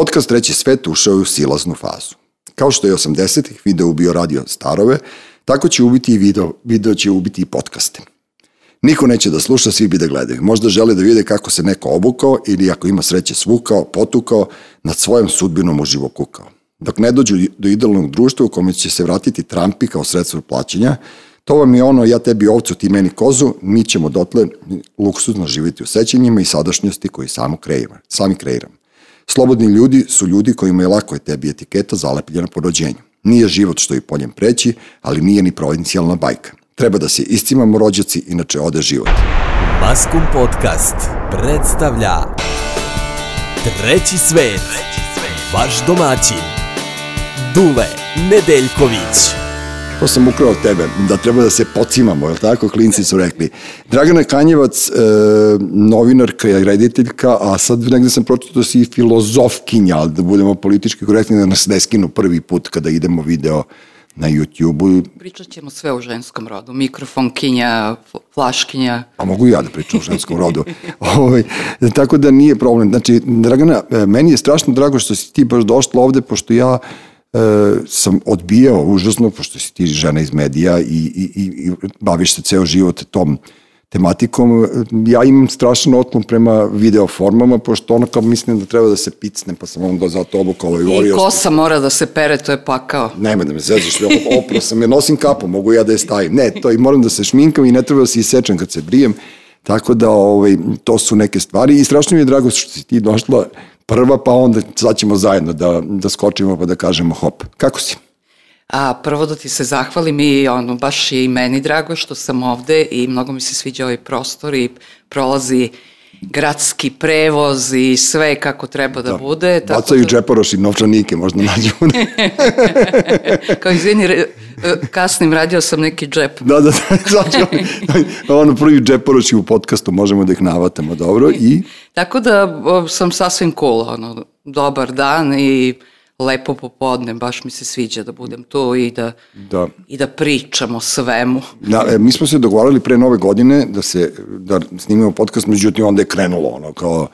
Podcast Treći svet ušao je u silaznu fazu. Kao što je 80-ih video ubio radio starove, tako će ubiti i video, video će ubiti i podcaste. Niko neće da sluša, svi bi da gledaju. Možda žele da vide kako se neko obukao ili ako ima sreće svukao, potukao, nad svojom sudbinom uživo kukao. Dok ne dođu do idealnog društva u kome će se vratiti Trumpi kao sredstvo plaćanja, to vam je ono, ja tebi ovcu, ti meni kozu, mi ćemo dotle luksuzno živjeti u sećanjima i sadašnjosti koji samo kreiramo, sami kreiramo. Slobodni ljudi su ljudi kojima je lako je tebi etiketa zalepljena po rođenju. Nije život što i poljem preći, ali nije ni provincijalna bajka. Treba da se iscimamo rođaci, inače ode život. Maskum Podcast predstavlja Treći svet, vaš domaćin, Dule Nedeljković. To sam ukrao od tebe, da treba da se pocimamo, je tako? Klinci su rekli. Dragana Kanjevac, e, novinarka i rediteljka, a sad negde sam pročito da si filozofkinja, ali da budemo politički korektni, da nas ne skinu prvi put kada idemo video na YouTube-u. Pričat ćemo sve u ženskom rodu. Mikrofon, kinja, flaškinja. A mogu i ja da pričam u ženskom rodu. Ovo, ovaj, tako da nije problem. Znači, Dragana, e, meni je strašno drago što si ti baš došla ovde, pošto ja e, sam odbijao užasno, pošto si ti žena iz medija i, i, i, i baviš se ceo život tom tematikom, ja imam strašan otklon prema video formama, pošto ono kao mislim da treba da se picnem, pa sam onda zato obukao ovaj I kosa mora da se pere, to je pakao. Nema da me zezaš, opro sam, ja nosim kapu, mogu ja da je stavim. Ne, to i moram da se šminkam i ne treba da se isečem kad se brijem, tako da ovaj, to su neke stvari i strašno mi je drago što si ti došla prva, pa onda sad ćemo zajedno da, da skočimo pa da kažemo hop. Kako si? A prvo da ti se zahvalim i ono, baš je i meni drago što sam ovde i mnogo mi se sviđa ovaj prostor i prolazi gradski prevoz i sve kako treba da, da. bude. Tako Bacaju da... džeporoši novčanike, možda nađu. Kao izvini, e, kasnim radio sam neki džep. Da, da, da, znači, ono prvi džeporoši u podcastu, možemo da ih navatamo, dobro, i? Tako da sam sasvim cool, ono, dobar dan i lepo popodne, baš mi se sviđa da budem tu i da, da. I da pričamo svemu. Da, e, mi smo se dogovarali pre nove godine da se da snimimo podcast, međutim onda je krenulo ono kao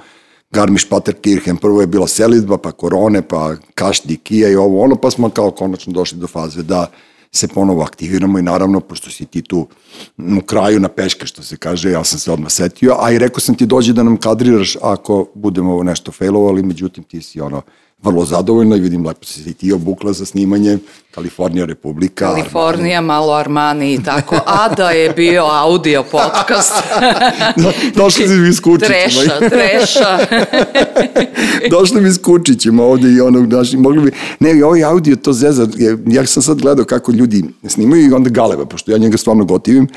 Garmisch Paterkirchen, prvo je bila selitba, pa korone, pa kašdi, kija i ovo ono, pa smo kao konačno došli do faze da se ponovo aktiviramo i naravno, pošto si ti tu u kraju na peške, što se kaže, ja sam se odmah setio, a i rekao sam ti dođi da nam kadriraš ako budemo nešto failovali, međutim ti si ono, vrlo zadovoljna i vidim lepo se ti obukla za snimanje Kalifornija Republika. Kalifornija, Armani. malo Armani i tako, a da je bio audio podcast. da, došli mi s kučićima. Treša, treša. došli mi s kučićima ovde i onog naši, mogli bi, ne, ovaj audio to zeza, ja sam sad gledao kako ljudi snimaju i onda galeba, pošto ja njega stvarno gotivim,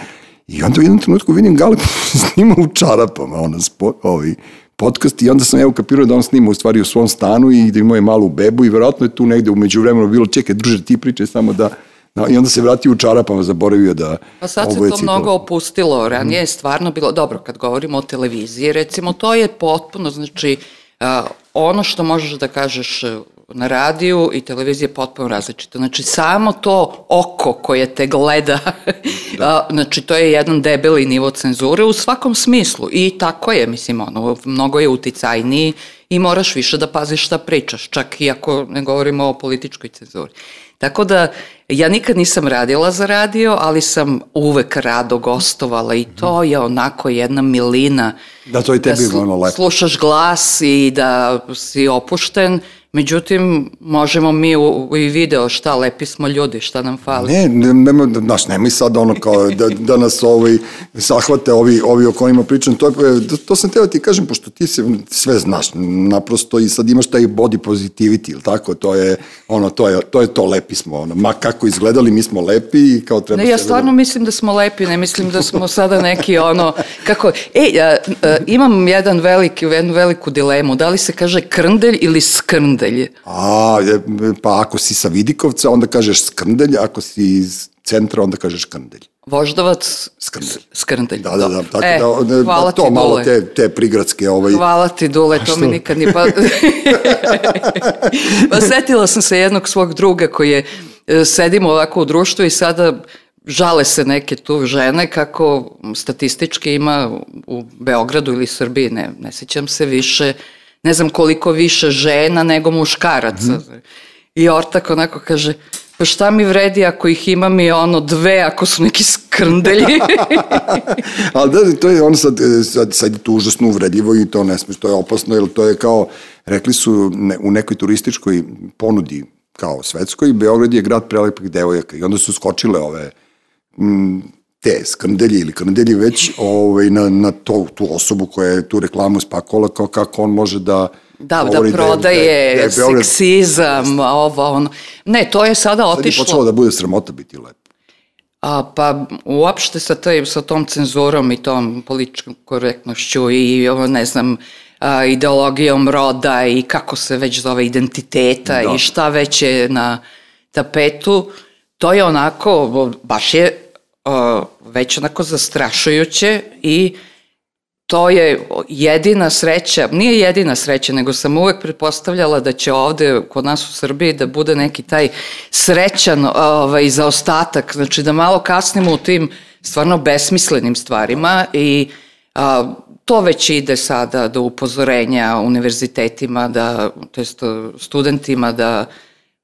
i onda u jednom trenutku vidim galeba snima u čarapama, ono, spo, ovaj, podcast i onda sam ja ukapirao da on snima u stvari u svom stanu i da ima je malu bebu i verovatno je tu negde umeđu vremenu bilo čekaj, druže, ti pričaj samo da Da, I onda se vratio u čarapama, zaboravio da... Pa sad se to ciklo. mnogo opustilo, ranije je stvarno bilo, dobro, kad govorimo o televiziji, recimo, to je potpuno, znači, uh, ono što možeš da kažeš na radiju i televiziji je potpuno različito. Znači, samo to oko koje te gleda, da. znači, to je jedan debeli nivo cenzure u svakom smislu. I tako je, mislim, ono, mnogo je uticajniji i moraš više da paziš šta pričaš, čak i ako ne govorimo o političkoj cenzuri. Tako da, ja nikad nisam radila za radio, ali sam uvek rado gostovala i to je onako jedna milina. Da, to i tebi da ono lepo. Slušaš glas i da si opušten, Međutim, možemo mi u, i video šta lepi smo ljudi, šta nam fali. Ne, ne, nema, znaš, nemoj sad ono kao da, da nas ovaj, sahvate ovi, ovi o kojima pričam, to, to, to sam teo da ti kažem, pošto ti se sve znaš, naprosto i sad imaš taj body positivity, ili tako, to je ono, to je to, je to lepi smo, ono, ma kako izgledali, mi smo lepi i kao treba Ne, ja stvarno da... mislim da smo lepi, ne mislim da smo sada neki ono, kako, ej, ja, imam jedan veliki, jednu veliku dilemu, da li se kaže krndelj ili skrndelj? Skrndelj. A, pa ako si sa Vidikovca, onda kažeš skrndelj, ako si iz centra, onda kažeš krndelj. Voždovac, skrndelj. Skrndelj. Da, da, da. Tako e, da, da hvala to ti, malo Dule. te, te prigradske... Ovaj... Hvala ti, Dule, to mi nikad ni pa... pa setila sam se jednog svog druga koji je, e, sedimo ovako u društvu i sada žale se neke tu žene kako statistički ima u Beogradu ili Srbiji, ne, ne sećam se više, ne znam koliko više žena nego muškaraca. Mm -hmm. I Ortak onako kaže, pa šta mi vredi ako ih imam i ono dve, ako su neki skrndelji. Ali da, to je ono sad, sad, sad je to užasno uvredljivo i to ne smiješ, to je opasno, jer to je kao, rekli su ne, u nekoj turističkoj ponudi kao svetskoj, Beograd je grad prelepih devojaka i onda su skočile ove m, te skrndelji ili krndelji već ovaj, na, na to, tu osobu koja je tu reklamu spakola kao kako on može da Da, da prodaje da je, da je Beograd, seksizam, ovo, ono. Ne, to je sada otišlo... Sad je počelo da bude sramota biti lep. A, pa uopšte sa, taj, sa tom cenzurom i tom političkom korektnošću i ovo, ne znam, a, ideologijom roda i kako se već zove identiteta da. i šta već je na tapetu, to je onako, baš je već onako zastrašujuće i to je jedina sreća, nije jedina sreća, nego sam uvek pretpostavljala da će ovde kod nas u Srbiji da bude neki taj srećan ovaj, zaostatak, znači da malo kasnimo u tim stvarno besmislenim stvarima i a, to već ide sada do upozorenja univerzitetima, da, to jest studentima da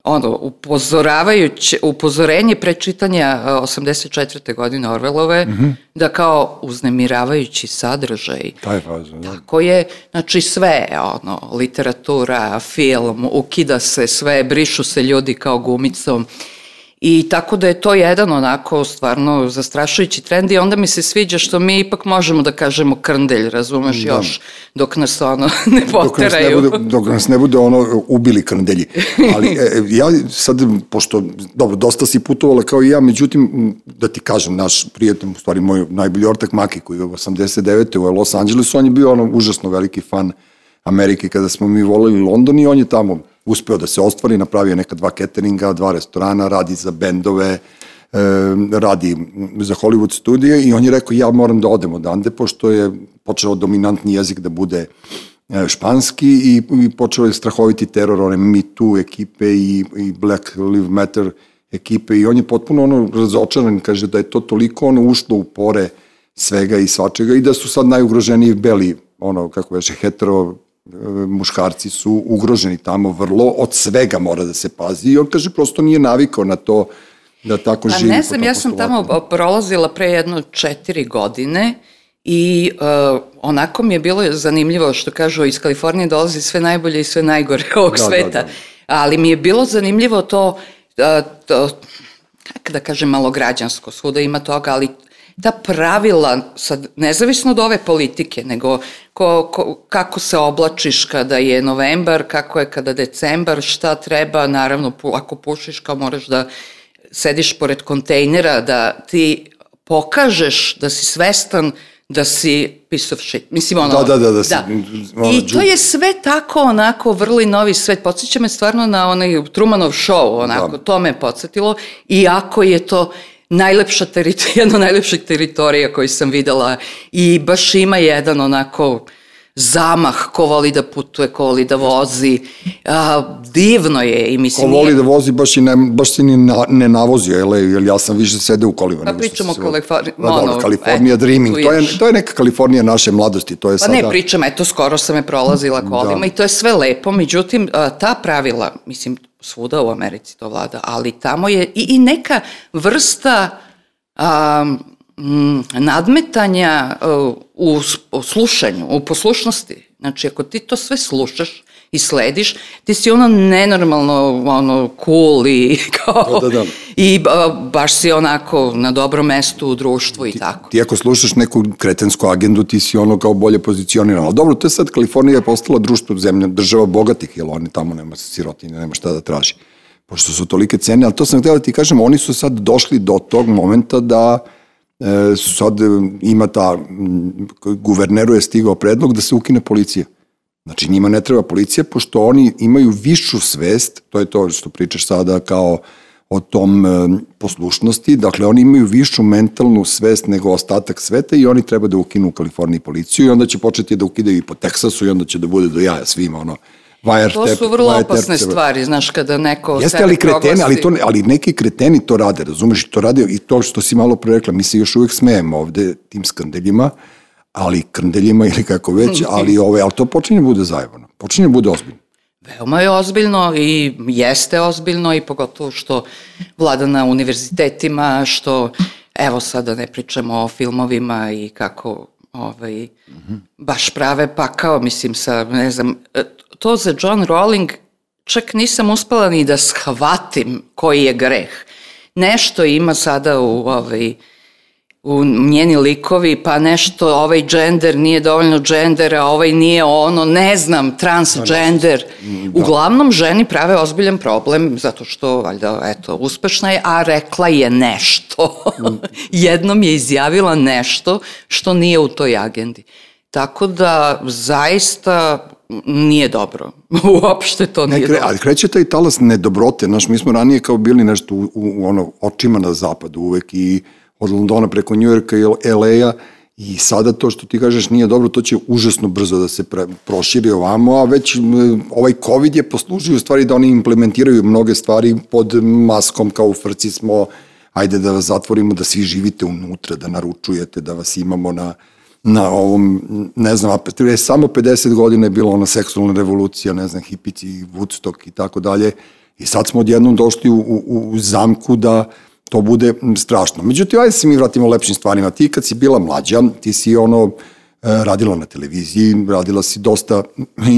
ono, upozoravajuće, upozorenje prečitanja 84. godine Orvelove, mm -hmm. da kao uznemiravajući sadržaj. Taj faza, da. Tako je, znači sve, ono, literatura, film, ukida se sve, brišu se ljudi kao gumicom. I tako da je to jedan onako stvarno zastrašujući trend i onda mi se sviđa što mi ipak možemo da kažemo krndelj, razumeš, da. još dok nas ono ne poteraju. Dok nas ne bude, dok nas ne bude ono ubili krndelji. Ali e, e, ja sad, pošto, dobro, dosta si putovala kao i ja, međutim, da ti kažem, naš prijatelj, u stvari moj najbolji ortak Maki koji je u 89. u Los Angelesu, on je bio ono užasno veliki fan Amerike kada smo mi volili London i on je tamo uspeo da se ostvari, napravio neka dva cateringa, dva restorana, radi za bendove, radi za Hollywood studije i on je rekao ja moram da odem odande pošto je počeo dominantni jezik da bude e, španski i, i počeo je strahoviti teror one Me Too ekipe i, i Black Lives Matter ekipe i on je potpuno ono razočaran, kaže da je to toliko ono ušlo u pore svega i svačega i da su sad najugroženiji beli ono, kako veže, hetero muškarci su ugroženi tamo vrlo, od svega mora da se pazi i on kaže prosto nije navikao na to da tako pa živi. Pa ne znam, ja sam tamo prolazila pre jedno četiri godine i uh, onako mi je bilo zanimljivo što kažu iz Kalifornije dolazi sve najbolje i sve najgore ovog da, da sveta, da, da. ali mi je bilo zanimljivo to, uh, to kako da kažem, malo građansko, svuda ima toga, ali ta pravila, sad, nezavisno od ove politike, nego ko, ko, kako se oblačiš kada je novembar, kako je kada decembar, šta treba, naravno, ako pušiš kao moraš da sediš pored kontejnera, da ti pokažeš da si svestan da si piece of shit. Mislim, ono... Da, da, da. da, si, da. Ono, I to je sve tako, onako, vrli novi svet. Podsjeća me stvarno na onaj Trumanov show, onako, da. to me podsjetilo. Iako je to najlepša teritorija, jedna od najlepših teritorija koju sam videla i baš ima jedan onako zamah, ko voli da putuje, ko voli da vozi. A, divno je i mislim... Ko voli da vozi, baš, i ne, baš se ni na, ne navozi, jel, jer ja sam više sede u kolima. Pa pričamo o Kaliforniji. Da, ono, Kalifornija e, Dreaming, to je, to je neka Kalifornija naše mladosti, to je pa sada... ne, pričam, eto, skoro sam je prolazila da. kolima da. i to je sve lepo, međutim, ta pravila, mislim, svuda u Americi to vlada, ali tamo je i, i neka vrsta um, nadmetanja uh, u, u slušanju, u poslušnosti. Znači, ako ti to sve slušaš i slediš, ti si ono nenormalno ono cool i kao da, da, da. i ba, baš si onako na dobrom mestu u društvu i ti, tako. Ti ako slušaš neku kretensku agendu, ti si ono kao bolje pozicioniran. Ali dobro, to je sad Kalifornija je postala društvo zemlja, država bogatih, jer oni tamo nema sirotinje, nema šta da traži. Pošto su tolike cene, ali to sam htio da ti kažem, oni su sad došli do tog momenta da e, sad ima ta, guverneru je stigao predlog da se ukine policija. Znači njima ne treba policija, pošto oni imaju višu svest, to je to što pričaš sada kao o tom e, poslušnosti, dakle oni imaju višu mentalnu svest nego ostatak sveta i oni treba da ukinu u Kaliforniji policiju i onda će početi da ukidaju i po Teksasu i onda će da bude do jaja svima ono Wire to su vrlo opasne stvari, znaš, kada neko Jeste, ali kreteni, proglasi... ali, to, ali neki kreteni to rade, razumeš, to rade i to što si malo pre rekla, mi se još uvijek smejemo ovde tim skandeljima, ali krndeljima ili kako već, ali, ovaj, ali to počinje da bude zajebano. Počinje da bude ozbiljno. Veoma je ozbiljno i jeste ozbiljno i pogotovo što vlada na univerzitetima, što evo sada ne pričamo o filmovima i kako ovaj, -hmm. baš prave pakao, mislim sa, ne znam, e, to za John Rowling čak nisam uspela ni da shvatim koji je greh. Nešto ima sada u ovaj, u njeni likovi, pa nešto, ovaj džender nije dovoljno džendera, ovaj nije ono, ne znam, transgender. Da. Uglavnom, ženi prave ozbiljan problem, zato što, valjda, eto, uspešna je, a rekla je nešto. Jednom je izjavila nešto što nije u toj agendi. Tako da, zaista, nije dobro. Uopšte to nije ne, kre, dobro. Ali kreće taj talas nedobrote. Znaš, mi smo ranije kao bili nešto u, u, u ono, očima na zapadu uvek i od Londona preko Njujorka i LA-a i sada to što ti kažeš nije dobro, to će užasno brzo da se pre, proširi ovamo, a već ovaj COVID je poslužio u stvari da oni implementiraju mnoge stvari pod maskom kao u frci smo, ajde da vas zatvorimo, da svi živite unutra, da naručujete, da vas imamo na, na ovom, ne znam, samo 50 godina je bila ona seksualna revolucija, ne znam, hipici, Woodstock i tako dalje, i sad smo odjednom došli u, u, u zamku da to bude strašno. Međutim, ajde se mi vratimo lepšim stvarima. Ti kad si bila mlađa, ti si ono, e, radila na televiziji, radila si dosta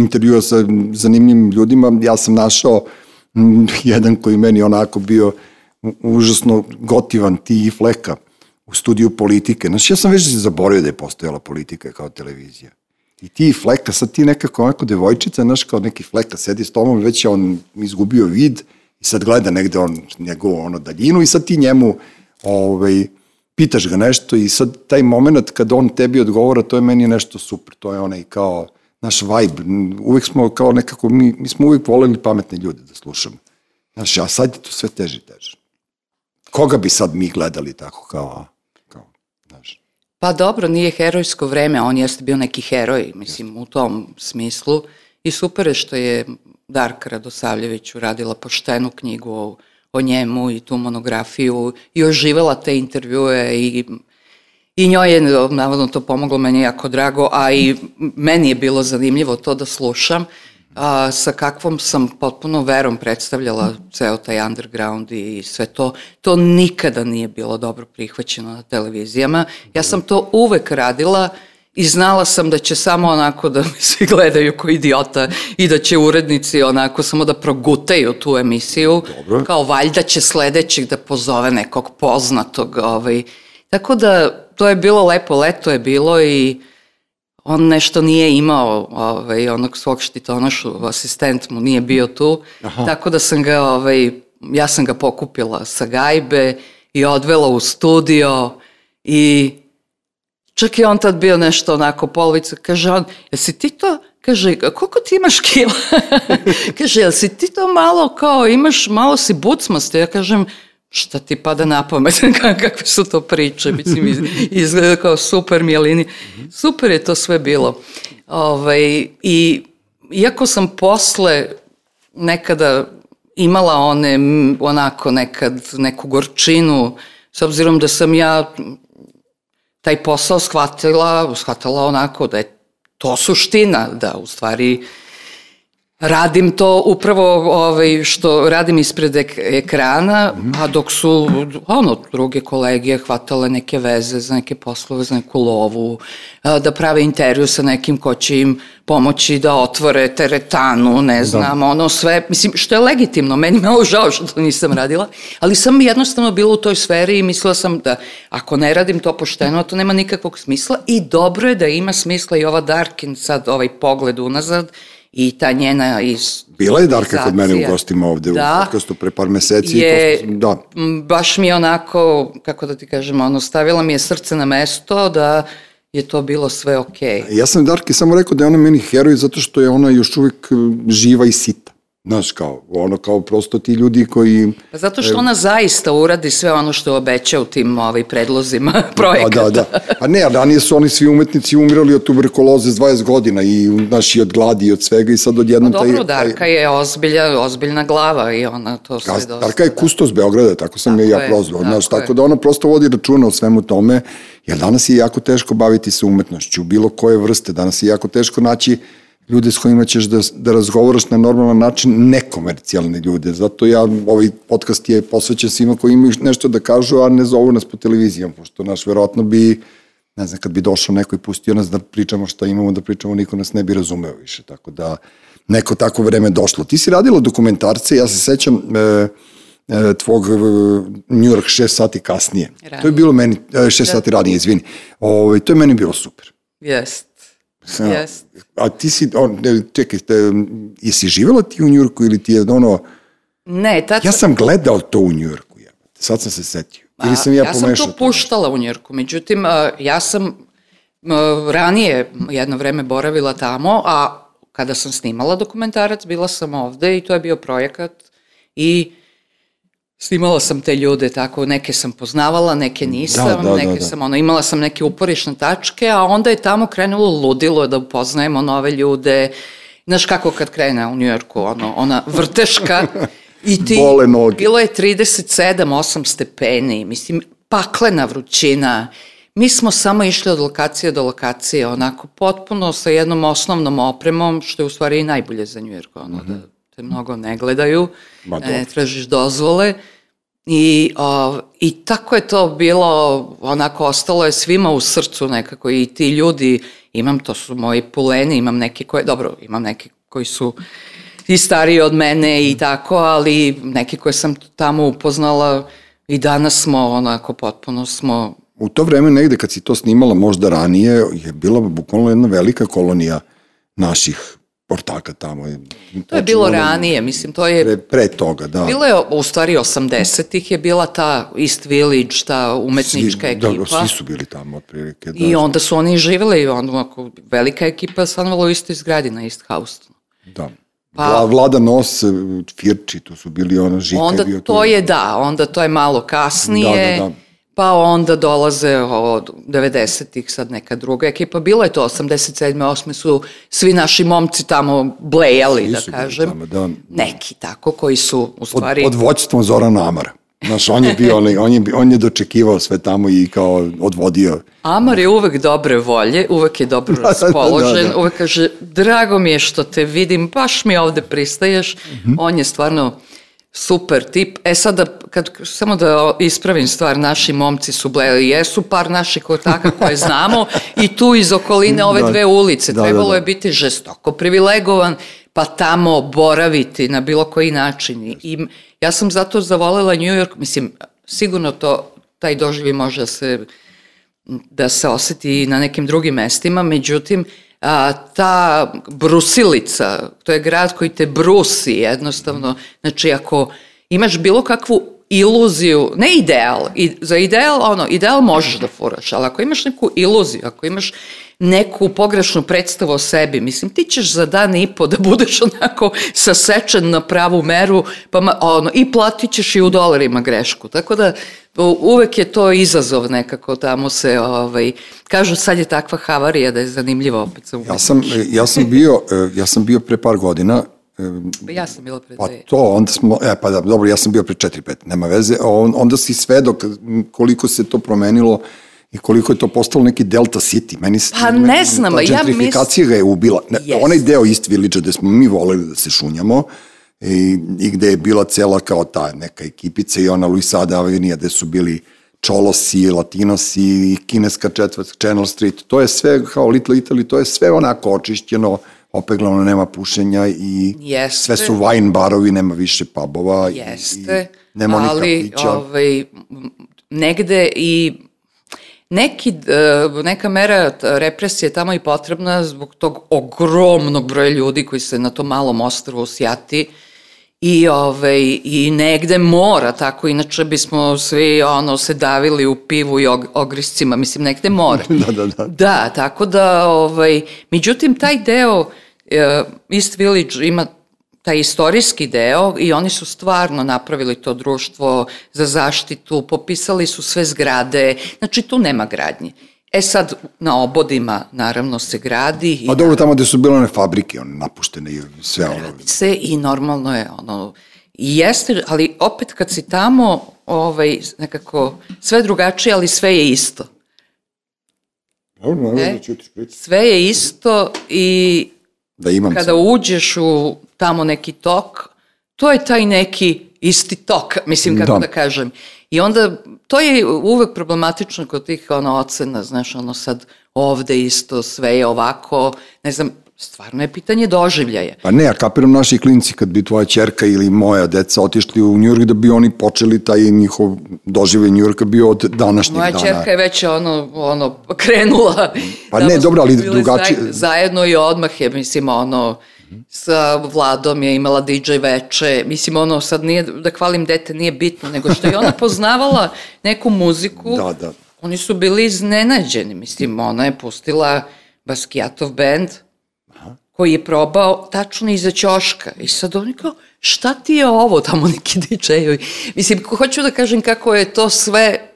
intervjua sa zanimljivim ljudima. Ja sam našao jedan koji meni onako bio užasno gotivan, ti i Fleka, u studiju politike. Znači, ja sam već zaboravio da je postojala politika kao televizija. I ti Fleka, sad ti nekako onako devojčica, znaš, kao neki Fleka sedi s tomom, već je on izgubio vid, sad gleda negde on, njegovu ono daljinu i sad ti njemu ovaj, pitaš ga nešto i sad taj moment kad on tebi odgovora, to je meni nešto super, to je onaj kao naš vibe, uvek smo kao nekako, mi, mi smo uvek voleli pametne ljude da slušamo. Znaš, a sad je to sve teže i teže. Koga bi sad mi gledali tako kao, kao znaš? Pa dobro, nije herojsko vreme, on jeste bio neki heroj, mislim, u tom smislu. I super je što je Darka Radosavljević uradila poštenu knjigu o, o njemu i tu monografiju i oživela te intervjue i I njoj je, navodno, to pomoglo, meni jako drago, a i meni je bilo zanimljivo to da slušam, a, sa kakvom sam potpuno verom predstavljala ceo taj underground i sve to. To nikada nije bilo dobro prihvaćeno na televizijama. Ja sam to uvek radila i znala sam da će samo onako da mi svi gledaju kao idiota i da će urednici onako samo da progutaju tu emisiju. Dobro. Kao valjda će sledećeg da pozove nekog poznatog. Ovaj. Tako da to je bilo lepo, leto je bilo i on nešto nije imao, ovaj, onog svog štitonošu, asistent mu nije bio tu, Aha. tako da sam ga, ovaj, ja sam ga pokupila sa gajbe i odvela u studio i Čak je on tad bio nešto onako polovica, kaže on, jesi ti to, kaže, koliko ti imaš kila? kaže, jel si ti to malo kao, imaš, malo si bucmast? Ja kažem, šta ti pada na pamet, kakve su to priče, mislim, iz, izgleda kao super mijelini. Super je to sve bilo. Ovaj, I iako sam posle nekada imala one, onako nekad, neku gorčinu, s obzirom da sam ja taj posao shvatila, shvatila onako da je to suština, da u stvari radim to upravo ovaj, što radim ispred ek ekrana, a dok su ono, druge kolege hvatale neke veze za neke poslove, za neku lovu, da prave intervju sa nekim ko će im pomoći da otvore teretanu, ne da. znam, da. ono sve, mislim, što je legitimno, meni malo žao što to nisam radila, ali sam jednostavno bila u toj sferi i mislila sam da ako ne radim to pošteno, to nema nikakvog smisla i dobro je da ima smisla i ova Darkin sad, ovaj pogled unazad, i ta njena iz... Bila je Darka kod mene u gostima ovde da, u podcastu pre par meseci. Je, i to, da. baš mi je onako, kako da ti kažem, ono, stavila mi je srce na mesto da je to bilo sve okej. Okay. Ja sam Darki samo rekao da je ona meni heroj zato što je ona još uvijek živa i sita. Znaš, kao, ono, kao prosto ti ljudi koji... Pa zato što ona zaista uradi sve ono što obeća u tim ovaj, predlozima projekata. Da, da, da. A ne, ranije su oni svi umetnici umirali od tuberkuloze s 20 godina i, znaš, i od gladi i od svega i sad odjednom pa, dobro, taj... Darka je ozbilja, ozbiljna glava i ona to sve dosta... Darka je kustos Beograda, tako sam tako je ja prozvao. Tako, znaš, tako da ona prosto vodi računa o svemu tome, jer danas je jako teško baviti se umetnošću, bilo koje vrste, danas je jako teško naći ljude s kojima ćeš da, da razgovaraš na normalan način, nekomercijalne ljude. Zato ja, ovaj podcast je posvećen svima koji imaju nešto da kažu, a ne zovu nas po televizijom, pošto naš verovatno bi, ne znam, kad bi došao neko i pustio nas da pričamo šta imamo da pričamo, niko nas ne bi razumeo više, tako da neko tako vreme došlo. Ti si radila dokumentarce, ja se sećam, e, e, tvog e, New York 6 sati kasnije. Ranije. To je bilo meni, 6 e, sati ranije, izvini. Ovo, ovaj, to je meni bilo super. Jest. Yes. A ti si, on, čekaj, te, jesi živjela ti u Njurku ili ti je ono... Ne, tad Ja sam gledao to u Njurku, ja. sad sam se setio. Ili sam ja, ja sam to puštala u Njurku, međutim, ja sam ranije jedno vreme boravila tamo, a kada sam snimala dokumentarac, bila sam ovde i to je bio projekat i Snimala sam te ljude tako, neke sam poznavala, neke da, nisam, da, da, neke da, da. sam, ono, imala sam neke uporišne tačke, a onda je tamo krenulo ludilo da upoznajemo nove ljude. Znaš kako kad krene u Njujorku, ono, ona vrteška i ti, Bole noge. bilo je 37-8 stepeni, mislim, paklena vrućina. Mi smo samo išli od lokacije do lokacije, onako potpuno sa jednom osnovnom opremom, što je u stvari i najbolje za Njujorku, ono, mm -hmm. da te mnogo ne gledaju, Ma, ne tražiš dozvole. I, o, I tako je to bilo, onako ostalo je svima u srcu nekako. I ti ljudi, imam, to su moji puleni, imam neki koje, dobro, imam neki koji su i stariji od mene i tako, ali neki koje sam tamo upoznala i danas smo onako potpuno smo... U to vreme negde kad si to snimala možda ranije je bila bukvalno jedna velika kolonija naših ortaka tamo. To je bilo ranije, mislim, to je... Pre, pre toga, da. Bilo je, u stvari, 80-ih je bila ta East Village, ta umetnička svi, da, ekipa. Da, svi su bili tamo, otprilike. Da. I onda su oni živjeli, onda, ako, velika ekipa stanovala u istoj zgradi na East House. Da. Pa, Vlada Nos, Firči, to su bili ono žike. Onda bio to je, da, onda to je malo kasnije. Da, da, da pa onda dolaze od 90-ih sad neka druga ekipa. Bilo je to 87. 8. su svi naši momci tamo blejali, svi da kažem. Tamo, da. Neki tako koji su u stvari... Pod, pod voćstvom Zorana Amara. Znaš, on je bio, on je, on je dočekivao sve tamo i kao odvodio. Amar je uvek dobre volje, uvek je dobro da, raspoložen, da, da, da. uvek kaže, drago mi je što te vidim, baš mi ovde pristaješ. Mm -hmm. On je stvarno super tip. E sada, kad, samo da ispravim stvar, naši momci su bleli, jesu par naših kotaka koje znamo i tu iz okoline ove da, dve ulice. Da, Trebalo da, da. je biti žestoko privilegovan, pa tamo boraviti na bilo koji način. I ja sam zato zavolela New York, mislim, sigurno to, taj doživi može da se, da se oseti na nekim drugim mestima, međutim, a, ta brusilica, to je grad koji te brusi jednostavno, znači ako imaš bilo kakvu iluziju, ne ideal, i, za ideal, ono, ideal možeš da furaš, ali ako imaš neku iluziju, ako imaš neku pogrešnu predstavu o sebi, mislim, ti ćeš za dan i po da budeš onako sasečen na pravu meru, pa ma, ono, i platit ćeš i u dolarima grešku, tako da uvek je to izazov nekako, tamo se, ovaj, kažu sad je takva havarija da je zanimljivo opet sa Ja sam, ja sam bio, ja sam bio pre par godina Pa ja sam bila pre Pa to, onda smo, e, pa da, dobro, ja sam bio pre 4-5, nema veze, on, onda si svedok koliko se to promenilo i koliko je to postalo neki Delta City. Meni se, pa ne znam, ja mislim... ga je ubila. Ne, yes. Onaj deo East Village gde smo mi voleli da se šunjamo i, i gde je bila cela kao ta neka ekipica i ona Luisada Avenija gde su bili Čolosi, Latinosi i kineska četvrt, Channel Street, to je sve kao Little Italy, to je sve onako očišćeno, opeglano, nema pušenja i Jeste. sve su wine barovi, nema više pubova Jeste, i nema ali ovaj, negde i neki, e, neka mera represije tamo i potrebna zbog tog ogromnog broja ljudi koji se na tom malom ostrovu sjati i, ovaj, i negde mora tako, inače bismo svi ono, se davili u pivu i og, ogriscima, mislim negde mora. da, da, da. Da, tako da, ovaj, međutim taj deo uh, East Village ima taj istorijski deo i oni su stvarno napravili to društvo za zaštitu, popisali su sve zgrade, znači tu nema gradnje. E sad, na obodima naravno se gradi. Pa dobro, tamo gde su bile one fabrike, one napuštene i sve ono. Se i normalno je ono, i jeste, ali opet kad si tamo, ovaj, nekako, sve drugačije, ali sve je isto. Dobro, ne, da ćutiš priču. Sve je isto i Da imam kada sad. uđeš u tamo neki tok, to je taj neki isti tok, mislim kako Da. da, kažem. I onda, to je uvek problematično kod tih ono, ocena, znaš, ono sad ovde isto, sve je ovako, ne znam, stvarno je pitanje doživljaja. Pa ne, ja kapiram naši klinci kad bi tvoja čerka ili moja deca otišli u Njujork da bi oni počeli taj njihov doživljaj Njujorka bio od današnjeg Moja dana. čerka je već ono, ono krenula. Pa Tamo ne, dobro, ali drugačije- zaj- Zajedno i odmah je, mislim, ono, sa Vladom je imala DJ veče, mislim, ono, sad nije, da hvalim dete, nije bitno, nego što je ona poznavala neku muziku, Da, da. oni su bili iznenađeni, mislim, ona je pustila Basquiatov band, koji je probao tačno iza ćoška. I sad oni kao, šta ti je ovo tamo neki DJ-ovi? Mislim, hoću da kažem kako je to sve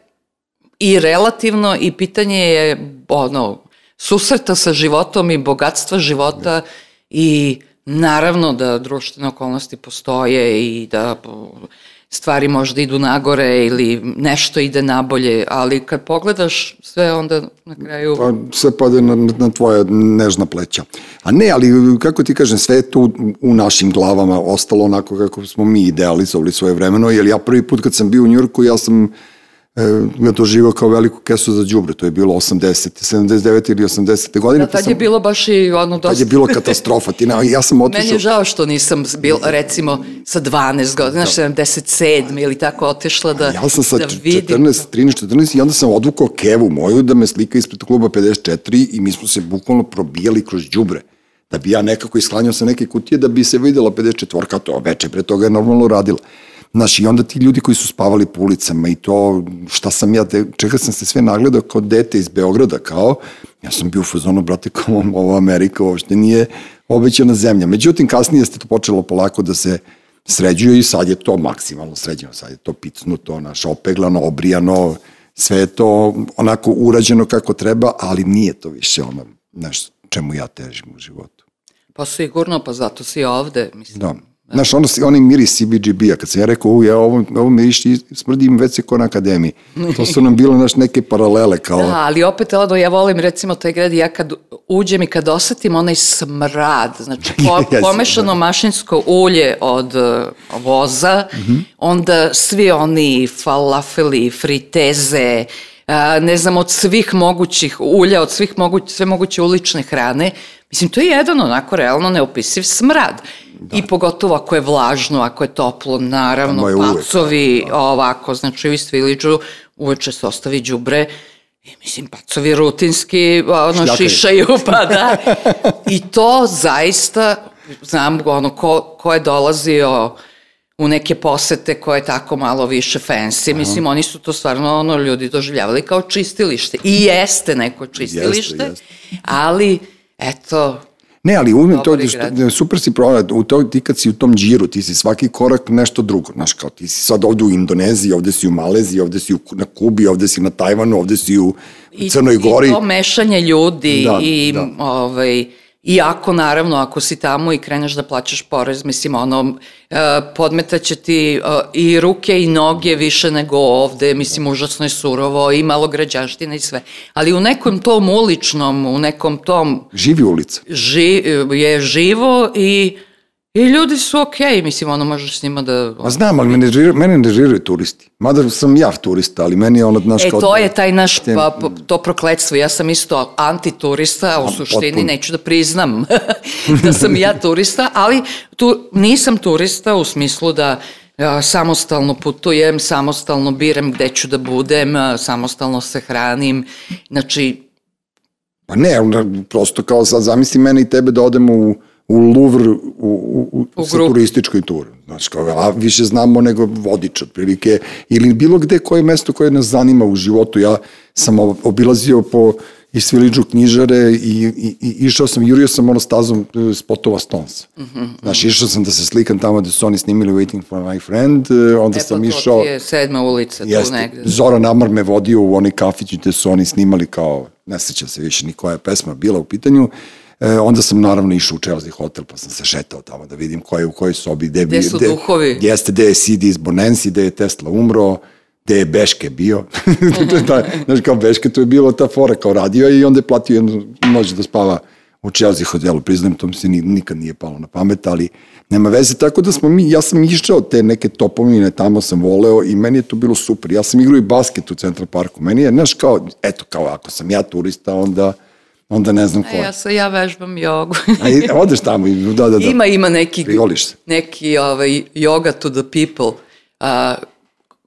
i relativno i pitanje je ono, susreta sa životom i bogatstva života i naravno da društvene okolnosti postoje i da stvari možda idu nagore ili nešto ide nabolje, ali kad pogledaš sve onda na kraju... Pa sve pade na, na tvoja nežna pleća. A ne, ali kako ti kažem, sve je tu u našim glavama ostalo onako kako smo mi idealizovali svoje vremeno, jer ja prvi put kad sam bio u Njurku, ja sam e, ga doživao kao veliku kesu za đubre, to je bilo 80. 79. ili 80. godine. Da, pa tad sam- je bilo baš i ono dosta... Tad je bilo katastrofa. Ti, na, ja sam Meni otišao... je žao što nisam bil, recimo, sa 12 godina, znaš, 77 ili tako otišla da, Ja sam sa da 14, vidim. 13, 14 i onda sam odvukao kevu moju da me slika ispred kluba 54 i mi smo se bukvalno probijali kroz đubre. Da bi ja nekako isklanjao sa neke kutije da bi se videla 54-ka, to veče pre toga je normalno radila. Znaš, i onda ti ljudi koji su spavali po ulicama i to, šta sam ja, čega sam se sve nagledao kao dete iz Beograda, kao, ja sam bio u fazonu, brate, kao ovo Amerika uopšte nije obećana zemlja. Međutim, kasnije ste to počelo polako da se sređuje i sad je to maksimalno sređeno, sad je to picnuto, naš opeglano, obrijano, sve je to onako urađeno kako treba, ali nije to više ono, znaš, čemu ja težim u životu. Pa sigurno, pa zato si ovde, mislim. Da. Znaš, ono, onaj miris CBGB-a, kad sam ja rekao, u, ja ovo, ovo miriš i smrdi im već se ko na akademiji. To su nam bilo, znaš, neke paralele, kao... Da, ali opet ono, ja volim recimo taj grad, ja kad uđem i kad osetim onaj smrad, znači po, Jeste, pomešano mašinsko ulje od uh, voza, onda svi oni falafeli, friteze, a, ne znam, od svih mogućih ulja, od svih moguć, sve moguće ulične hrane, mislim, to je jedan onako realno neopisiv smrad. I pogotovo ako je vlažno, ako je toplo, naravno, je uvek, pacovi, ovako, znači u Istviliđu uveče se ostavi đubre. I mislim pacovi rutinski ono Šljakaju. šišaju pa da. I to zaista znam ono ko, ko je dolazio u neke posete koje je tako malo više fancy, mislim oni su to stvarno ono ljudi doživljavali kao čistilište. I jeste neko čistilište, jeste. ali eto Ne, ali uvijek to, je što, super si provela, u to, ti kad si u tom džiru, ti si svaki korak nešto drugo, znaš, kao ti si sad ovde u Indoneziji, ovde si u Maleziji, ovde si u, na Kubi, ovde si na Tajvanu, ovde si u Crnoj Gori. I to mešanje ljudi Da, i da. ovaj I ako, naravno, ako si tamo i kreneš da plaćaš porez, mislim, ono, e, podmetaće ti e, i ruke i noge više nego ovde, mislim, užasno je surovo i malo građaština i sve. Ali u nekom tom uličnom, u nekom tom Živi ulica. ži, je živo i, i ljudi su okej, mislim, ono, možeš s njima da... Ma znam, ali mene, ne žire, mene ne žiraju turisti. Mada sam ja turista, ali meni je ono, znaš, E, kao... to je taj naš, te- pa, to prokletstvo. Ja sam isto antiturista, a u suštini potpuno. neću da priznam da sam ja turista, ali tu, nisam turista u smislu da a, samostalno putujem, samostalno biram gde ću da budem, a, samostalno se hranim. Znači, Pa ne, prosto kao sad zamisli mene i tebe da odemo u, u Louvre u, u, u, sa turističkoj turi. Znaš, kao, a više znamo nego vodič otprilike, ili bilo gde koje mesto koje nas zanima u životu. Ja sam obilazio po i sviliđu knjižare i, i, i išao sam, jurio sam ono stazom e, spotova Stones. Mm -hmm. Znaš, išao sam da se slikam tamo gde su oni snimili Waiting for my friend, e, onda e, sam išao... E, pa to je sedma ulica, jest, tu negde. Zoran Amar me vodio u onaj kafić gde su oni snimali kao, ne sećam se više ni koja je pesma bila u pitanju, E, onda sam naravno išao u Chelsea hotel, pa sam se šetao tamo da vidim ko je u kojoj sobi. Gde, gde su duhovi? Jeste, gde je CD iz Bonensi, gde je Tesla umro, gde je Beške bio. da, znaš, kao Beške, to je bilo ta fora kao radio i onda je platio jednu noć da spava u Chelsea hotelu, priznajem, to mi se nikad nije palo na pamet, ali nema veze, tako da smo mi, ja sam išao te neke topovine, tamo sam voleo i meni je to bilo super. Ja sam igrao i basket u Central Parku, meni je, znaš, kao, eto, kao ako sam ja turista, onda onda ne znam ko Ja, sa, ja vežbam jogu. A i, odeš tamo i da, da, da. Ima, ima neki, se. neki ovaj, yoga to the people, a,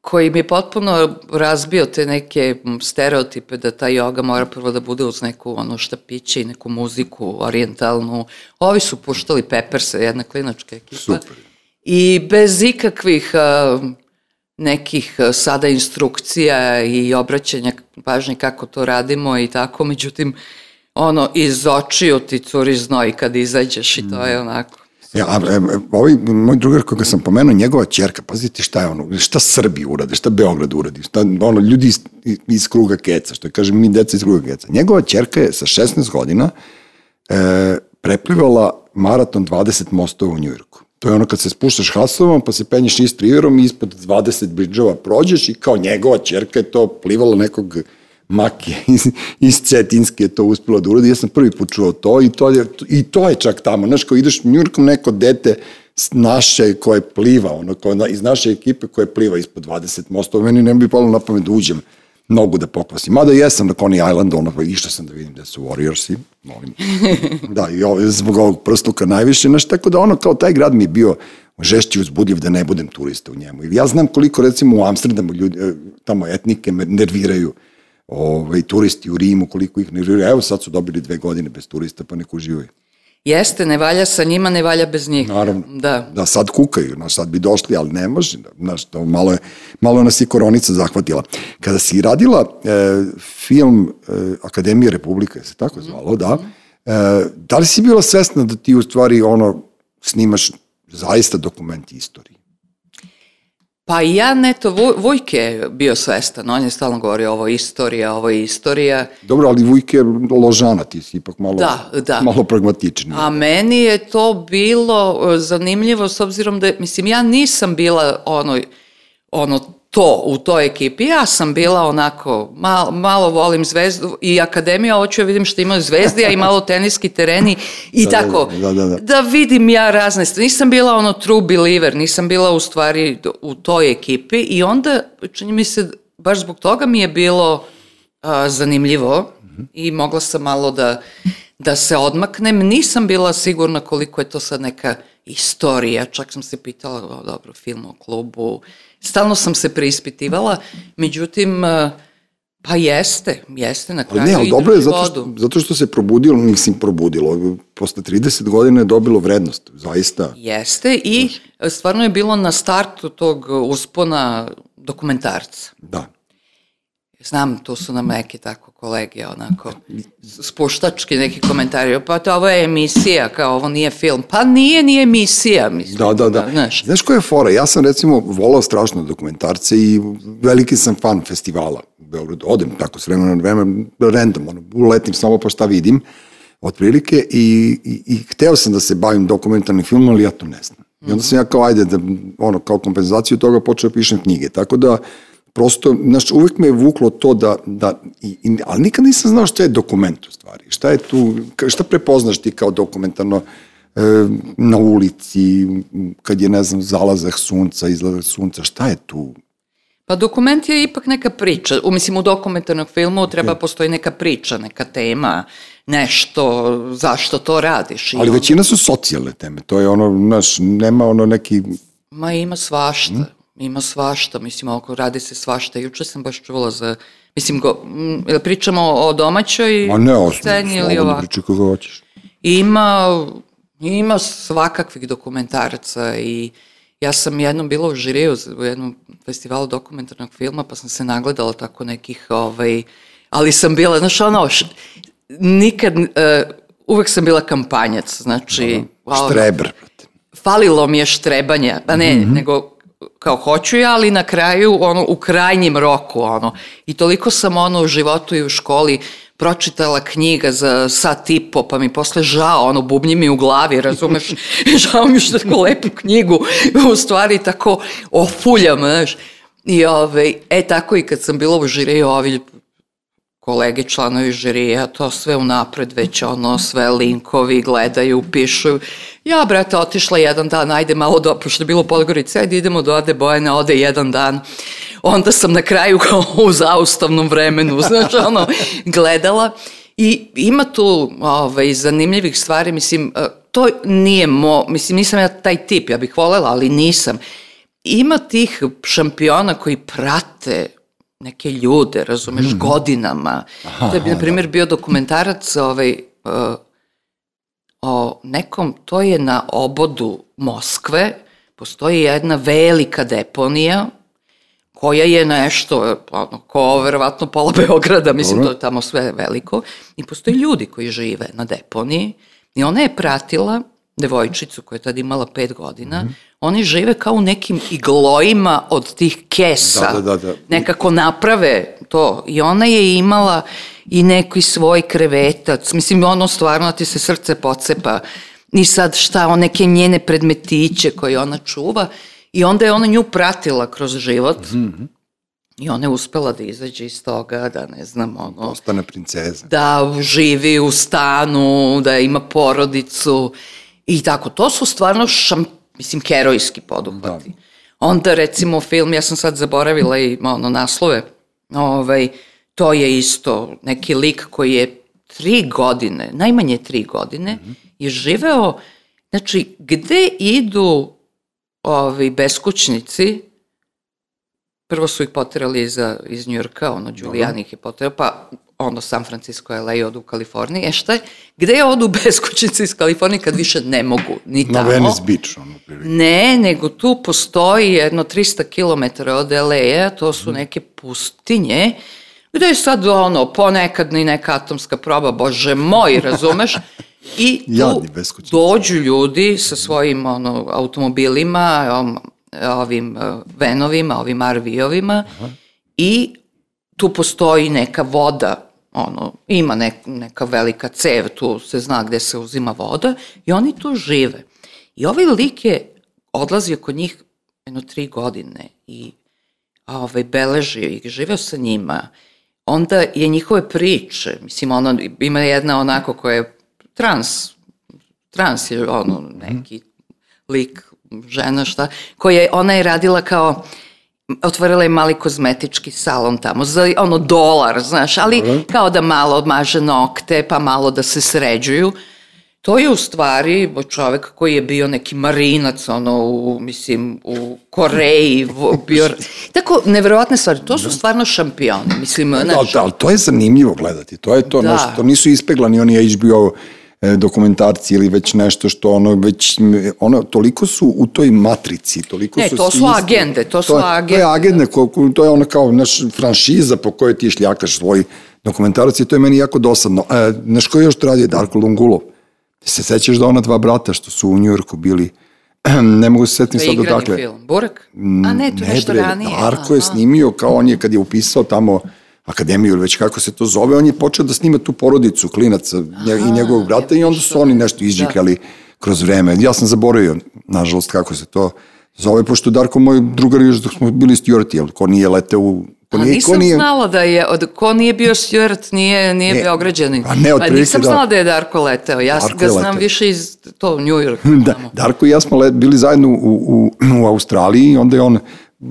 koji mi je potpuno razbio te neke stereotipe da ta joga mora prvo da bude uz neku ono štapiće i neku muziku orientalnu. Ovi su puštali Pepperse, jedna klinačka ekipa. Super. I bez ikakvih a, nekih sada instrukcija i obraćanja pažnje kako to radimo i tako, međutim, ono, iz očiju ti curi znoj kad izađeš i to je onako. Ja, a, a, ovaj moj drugar koga sam pomenuo, njegova čerka, pazite šta je ono, šta Srbi urade, šta Beograd uradi, šta ono, ljudi iz, iz kruga keca, što kažem mi deca iz kruga keca. Njegova čerka je sa 16 godina e, preplivala maraton 20 mostova u Njujorku. To je ono kad se spuštaš Hasovom, pa se penješ Riverom i ispod 20 bridžova prođeš i kao njegova čerka je to plivala nekog Maki iz, iz Cetinske je to uspelo da uradi. Ja sam prvi put čuo to i to je, i to je čak tamo. Znaš, kao ideš Njurkom neko dete naše koje pliva, ono, koje, iz naše ekipe koje pliva ispod 20 mostova, meni ne bi palo na pamet da uđem nogu da pokvasim. Mada jesam na Coney Island, ono, pa išao sam da vidim da su Warriorsi, molim. da, i ovo, zbog ovog prstuka najviše, znaš, tako da ono, kao taj grad mi je bio žešći uzbudljiv da ne budem turista u njemu. I ja znam koliko, recimo, u Amsterdamu ljudi, e, tamo etnike me nerviraju ovaj, turisti u Rimu, koliko ih nerviraju. Evo sad su dobili dve godine bez turista, pa nek uživaju. Jeste, ne valja sa njima, ne valja bez njih. Naravno. Da. Da, sad kukaju, no, sad bi došli, ali ne može. Znaš, to malo, je, malo nas je koronica zahvatila. Kada si radila e, film e, Akademije Republike, se tako zvalo, mm -hmm. da, e, da li si bila svesna da ti u stvari ono, snimaš zaista dokumenti istorije? Pa i ja, neto, Vujke je bio svestan, on je stalno govorio ovo je istorija, ovo je istorija. Dobro, ali Vujke je ložana, ti si ipak malo, da, da. malo pragmatični. A meni je to bilo e, zanimljivo s obzirom da, mislim, ja nisam bila ono, ono to u toj ekipi. Ja sam bila onako, malo, malo volim zvezdu i akademija, hoću ja vidim što imaju zvezdi, a i malo teniski tereni i da, tako. Da, da, da. da vidim ja razne stvari. Nisam bila ono true believer, nisam bila u stvari u toj ekipi i onda, čini mi se, baš zbog toga mi je bilo a, zanimljivo -hmm. i mogla sam malo da, da se odmaknem. Nisam bila sigurna koliko je to sad neka istorija, čak sam se pitala, o, dobro, film o klubu, Stalno sam se preispitivala, međutim, e, pa jeste, jeste na kraju. Ne, ali dobro je zato što, zato što se probudilo, mislim probudilo, posle 30 godina je dobilo vrednost, zaista. Jeste i stvarno je bilo na startu tog uspona dokumentarca. Da. Znam, tu su nam neke tako kolege, onako, spuštački neki komentari, pa to ovo je emisija, kao ovo nije film. Pa nije ni emisija, mislim. Da, da, da. Znaš, Znaš koja je fora? Ja sam recimo volao strašno dokumentarce i veliki sam fan festivala u Beogradu. Odem tako s vremena na vreme, random, ono, uletim samo pa šta vidim, otprilike, i, i, i hteo sam da se bavim dokumentarnim filmom, ali ja to ne znam. I onda sam ja kao, ajde, da, ono, kao kompenzaciju toga počeo da pišem knjige. Tako da, prosto, znaš, uvek me je vuklo to da, da i, i, ali nikad nisam znao šta je dokument u stvari. Šta je tu, šta prepoznaš ti kao dokumentarno e, na ulici, kad je, ne znam, zalazak sunca, izlazak sunca, šta je tu? Pa dokument je ipak neka priča. U, mislim, u dokumentarnom filmu treba okay. postoji neka priča, neka tema, nešto, zašto to radiš. Ali većina su socijalne teme, to je ono, znaš, nema ono neki... Ma ima svašta. Hmm? Ima svašta, mislim, oko radi se svašta. Juče sam baš čula za, mislim, go, m, pričamo o domaćoj Ma ne, sceni ili ovako? Priča kako hoćeš. Ima, ima svakakvih dokumentaraca i ja sam jednom bila u žiriju u jednom festivalu dokumentarnog filma, pa sam se nagledala tako nekih ovaj, ali sam bila, znaš, ono, š, nikad, uh, uvek sam bila kampanjac, znači... Ono, štreber. Falilo mi je štrebanja, pa ne, mm -hmm. nego kao hoću ja, ali na kraju, ono, u krajnjem roku, ono. I toliko sam, ono, u životu i u školi pročitala knjiga za sat i po, pa mi posle žao, ono, bubnji mi u glavi, razumeš? žao mi što tako lepu knjigu, u stvari tako ofuljam, znaš. I ove, e, tako i kad sam bila u žiriju, ovi kolege, članovi žirija, to sve unapred već ono, sve linkovi gledaju, pišu. Ja, brate, otišla jedan dan, ajde malo do, pošto je bilo Podgorica, ajde idemo do Ade Bojene, ode jedan dan. Onda sam na kraju kao u zaustavnom vremenu, znači, ono, gledala. I ima tu ovaj, zanimljivih stvari, mislim, e, to nije mo, mislim, nisam ja taj tip, ja bih volela, ali nisam. Ima tih šampiona koji prate neke ljude, razumeš, mm. godinama. Aha, to je, na primjer, bio dokumentarac ovaj, uh, o nekom, to je na obodu Moskve, postoji jedna velika deponija koja je nešto, ono, ko verovatno pola Beograda, mislim, Dobro. to je tamo sve veliko, i postoji ljudi koji žive na deponiji i ona je pratila devojčicu koja je tada imala pet godina, mm -hmm oni žive kao u nekim iglojima od tih kesa. Da, da, da, da. Nekako naprave to. I ona je imala i neki svoj krevetac. Mislim, ono stvarno ti se srce pocepa. I sad šta, o neke njene predmetiće koje ona čuva. I onda je ona nju pratila kroz život. Mm -hmm. I ona je uspela da izađe iz toga, da ne znam, ono... Ostane princeza. Da živi u stanu, da ima porodicu i tako. To su stvarno šamp mislim, herojski poduhvati. Da. Onda, recimo, film, ja sam sad zaboravila i ono, naslove, ovaj, to je isto neki lik koji je tri godine, najmanje tri godine, mm -hmm. je živeo, znači, gde idu ovi beskućnici, prvo su ih poterali iz, iz Njurka, ono, Giuliani ih je poterao, pa ono San Francisco, LA odu u Kaliforniji. E šta je, gde odu beskućnici iz Kalifornije kad više ne mogu ni tamo? Na Venice Beach, ono. Prilike. Ne, nego tu postoji jedno 300 km od LA-a, to su mm. neke pustinje, gde je sad ono, ponekad ni neka atomska proba, bože moj, razumeš? I tu dođu ljudi sa svojim ono, automobilima, ovim uh, venovima, ovim RV-ovima i tu postoji neka voda, ono, ima nek, neka velika cev, tu se zna gde se uzima voda i oni tu žive. I ovaj lik je odlazio kod njih jedno tri godine i ovaj, beležio ih, živeo sa njima. Onda je njihove priče, mislim, ono, ima jedna onako koja je trans, trans je ono, neki lik, žena, šta, koja je, ona je radila kao otvorila je mali kozmetički salon tamo za ono dolar, znaš, ali Dobre. kao da malo odmaže nokte, pa malo da se sređuju. To je u stvari čovek koji je bio neki marinac, ono, u, mislim, u Koreji, bio... Tako, neverovatne stvari, to su da. stvarno šampioni, mislim, da, znaš... Da, ali to je zanimljivo gledati, to je to, da. znaš, to nisu ispeglani oni HBO dokumentarci ili već nešto što ono već ono toliko su u toj matrici toliko ne, su to su agende to su to, agende to je agende. ko, to je ono kao naš franšiza po kojoj ti šljakaš svoj dokumentarac i to je meni jako dosadno. E, znaš ko je još to radio? Darko Lungulov. Ti se sećaš da ona dva brata što su u Njujorku bili? Ne mogu se setiti sad odakle. film, Burak? A ne, to je nešto bre, ranije. Darko je snimio kao on je kad je upisao tamo akademiju ili već kako se to zove, on je počeo da snima tu porodicu klinaca Aha, i njegovog brata i onda su oni nešto izđikali da. kroz vreme. Ja sam zaboravio, nažalost, kako se to zove, pošto Darko, moj drugar, još dok smo bili steward, jel, ko nije leteo u Ko nije, a nisam ko nije... znala da je, od, ko nije bio steward, nije, nije ne, Beograđanin. A ne, pa nisam da, znala da je Darko leteo, ja Darko ga znam leteo. više iz to, New York. da, Darko i ja smo let, bili zajedno u, u, u Australiji i onda je on